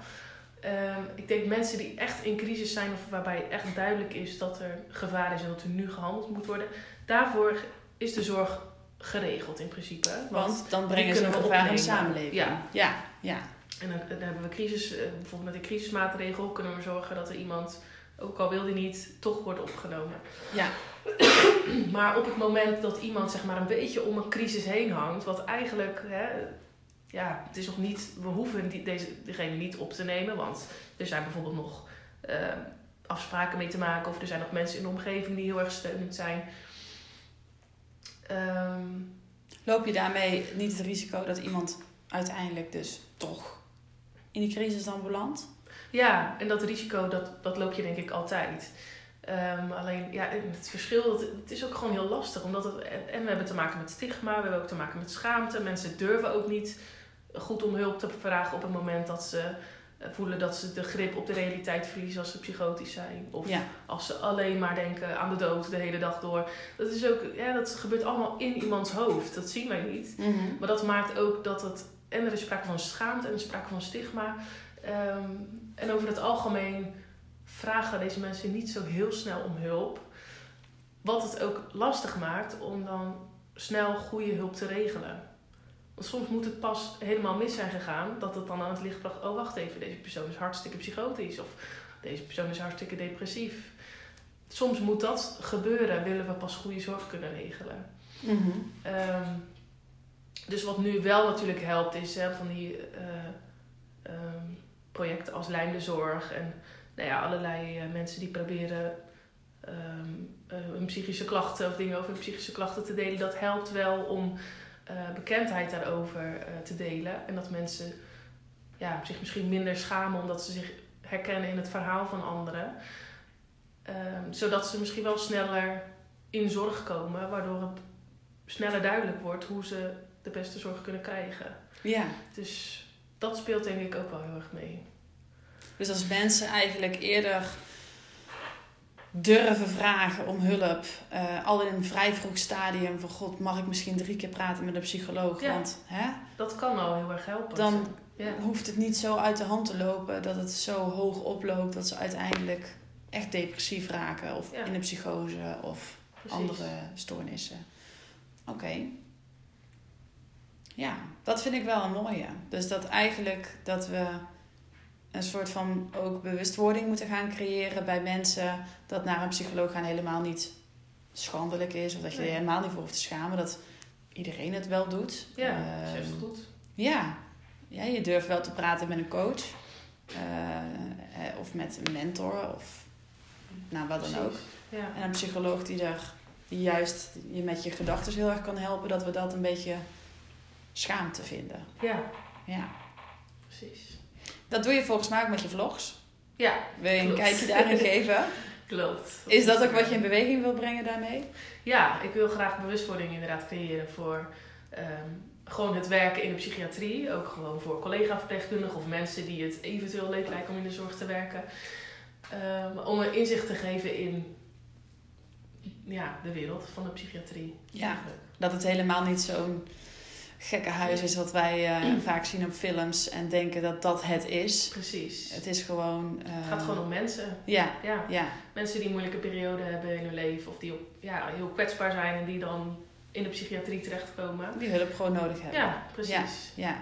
Ehm, ik denk mensen die echt in crisis zijn of waarbij echt duidelijk is dat er gevaar is en dat er nu gehandeld moet worden, daarvoor is de zorg geregeld in principe. Want dan brengen ze een we gevaar in de samenleving. Ja. ja, ja. En dan, dan hebben we crisis, eh, bijvoorbeeld met de crisismaatregel kunnen we zorgen dat er iemand, ook al wil die niet, toch wordt opgenomen. ja. Maar op het moment dat iemand zeg maar een beetje om een crisis heen hangt, wat eigenlijk, hè, ja, het is nog niet, we hoeven die, deze, degene niet op te nemen, want er zijn bijvoorbeeld nog eh, afspraken mee te maken of er zijn nog mensen in de omgeving die heel erg steunend zijn. Ehm, Loop je daarmee niet het risico dat iemand uiteindelijk dus toch in die crisis dan belandt? Ja, en dat risico, dat, dat loop je denk ik altijd. Ehm, alleen, ja, het verschil, het, is ook gewoon heel lastig. Omdat het, en, we hebben te maken met stigma, we hebben ook te maken met schaamte. Mensen durven ook niet goed om hulp te vragen op het moment dat ze eh, voelen dat ze de grip op de realiteit verliezen als ze psychotisch zijn. Of Ja. als ze alleen maar denken aan de dood de hele dag door. Dat, is ook, ja, dat gebeurt allemaal in iemands hoofd. Dat zien wij niet. Maar dat maakt ook dat het. En er is sprake van schaamte en er is sprake van stigma. Ehm, en over het algemeen vragen deze mensen niet zo heel snel om hulp. Wat het ook lastig maakt om dan snel goede hulp te regelen. Want soms moet het pas helemaal mis zijn gegaan dat het dan aan het licht bracht. Oh, wacht even, deze persoon is hartstikke psychotisch. Of deze persoon is hartstikke depressief. Soms moet dat gebeuren, willen we pas goede zorg kunnen regelen. Mhm. Ehm, dus wat nu wel natuurlijk helpt, is hè, van die eh, ehm, projecten als Lijm de Zorg en nou ja, allerlei eh, mensen die proberen ehm, eh, hun psychische klachten of dingen over hun psychische klachten te delen. Dat helpt wel om eh, bekendheid daarover te delen. En dat mensen ja, zich misschien minder schamen omdat ze zich herkennen in het verhaal van anderen. Ehm, zodat ze misschien wel sneller in zorg komen, waardoor het sneller duidelijk wordt hoe ze de beste zorg kunnen krijgen. Ja, Dus dat speelt denk ik ook wel heel erg mee. Dus als mensen eigenlijk eerder durven vragen om hulp, eh, al in een vrij vroeg stadium van god, mag ik misschien drie keer praten met een psycholoog? Ja. Want hè, Dat kan al heel erg helpen. dan ja. hoeft het niet zo uit de hand te lopen dat het zo hoog oploopt dat ze uiteindelijk echt depressief raken of Ja. in een psychose of Precies. andere stoornissen. Oké. Ja, dat vind ik wel een mooie. Dus dat eigenlijk dat we een soort van ook bewustwording moeten gaan creëren bij mensen dat naar een psycholoog gaan helemaal niet schandelijk is of dat je Nee. er helemaal niet voor hoeft te schamen. Dat iedereen het wel doet. Ja, is Ehm, goed. ja. ja, je durft wel te praten met een coach. eh, eh, of met een mentor. Of nou, wat dan ook. Ja. En een psycholoog die, die juist je met je gedachten heel erg kan helpen. Dat we dat een beetje schaamte vinden. ja, Ja. precies. Dat doe je volgens mij ook met je vlogs. Ja, Wil je een Klopt. kijkje daarin geven? klopt. Is dat ook wat je in beweging wil brengen daarmee? Ja, ik wil graag bewustwording inderdaad creëren voor ehm, gewoon het werken in de psychiatrie. Ook gewoon voor collega-verpleegkundigen of mensen die het eventueel leuk lijken om in de zorg te werken. Ehm, om een inzicht te geven in ja, de wereld van de psychiatrie. Ja. Dat het helemaal niet zo'n gekke huis is wat wij eh, vaak zien op films en denken dat dat het is. Precies. Het is gewoon. Het eh, gaat gewoon om mensen. Ja, Ja. ja, Mensen die een moeilijke periode hebben in hun leven of die op, ja, heel kwetsbaar zijn en die dan in de psychiatrie terechtkomen. die hulp gewoon nodig hebben. Ja, precies. Ja,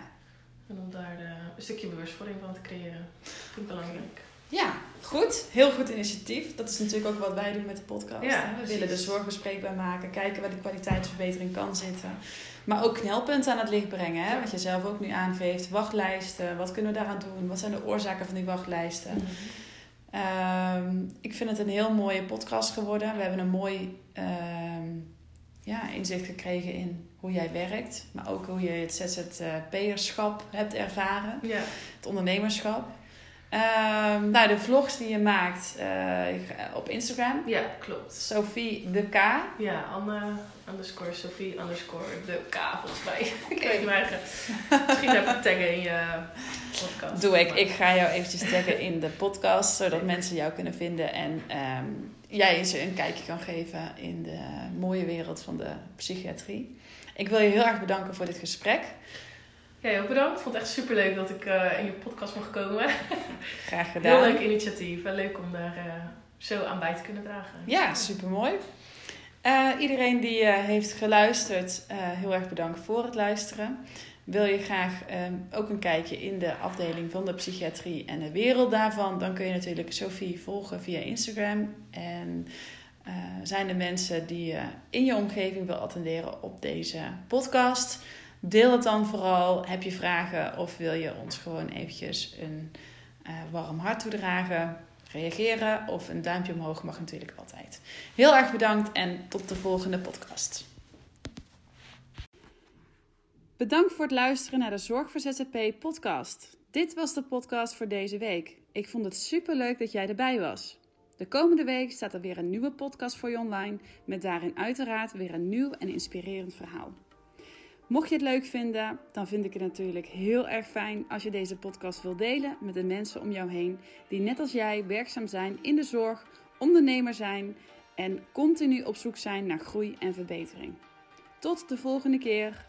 En om daar eh, een stukje bewustwording van te creëren. Vind ik belangrijk. Ja, goed. Heel goed initiatief. Dat is natuurlijk ook wat wij doen met de podcast. Ja. We willen de zorg bespreekbaar maken, kijken waar de kwaliteitsverbetering kan zitten. Maar ook knelpunten aan het licht brengen. Hè? Ja. Wat je zelf ook nu aangeeft. Wachtlijsten. Wat kunnen we daaraan doen? Wat zijn de oorzaken van die wachtlijsten? Ehm, ik vind het een heel mooie podcast geworden. We hebben een mooi ehm, ja, inzicht gekregen in hoe jij werkt. Maar ook hoe je het ZZP'erschap hebt ervaren. Ja, Het ondernemerschap. Ehm, nou, de vlogs die je maakt eh, op Instagram. ja, klopt. Sophie de K. Ja, Anne underscore Sophie underscore de K volgens mij. ik weet. Misschien even taggen in je podcast. Doe ik. Maar- Ik ga jou eventjes taggen in de podcast, zodat mensen jou kunnen vinden en ehm, jij ze een kijkje kan geven in de mooie wereld van de psychiatrie. Ik wil je heel erg bedanken voor dit gesprek. Ja, heel bedankt. Ik vond het echt super leuk dat ik eh, in je podcast mocht komen. Graag Heel gedaan. leuk initiatief en leuk om daar eh, zo aan bij te kunnen dragen. Ja, supermooi. Eh iedereen die heeft geluisterd, heel erg bedankt voor het luisteren. Wil je graag ehm, ook een kijkje in de afdeling van de psychiatrie en de wereld daarvan, dan kun je natuurlijk Sophie volgen via Instagram. En zijn er mensen die je in je omgeving wil attenderen op deze podcast? Deel het dan vooral. Heb je vragen of wil je ons gewoon eventjes een eh, warm hart toedragen? Reageren of een duimpje omhoog mag natuurlijk altijd. Heel erg bedankt en tot de volgende podcast. Bedankt voor het luisteren naar de Zorg voor ZZP podcast. Dit was de podcast voor deze week. Ik vond het super leuk dat jij erbij was. De komende week staat er weer een nieuwe podcast voor je online, met daarin uiteraard weer een nieuw en inspirerend verhaal. Mocht je het leuk vinden, dan vind ik het natuurlijk heel erg fijn als je deze podcast wilt delen met de mensen om jou heen die net als jij werkzaam zijn in de zorg, ondernemer zijn en continu op zoek zijn naar groei en verbetering. Tot de volgende keer.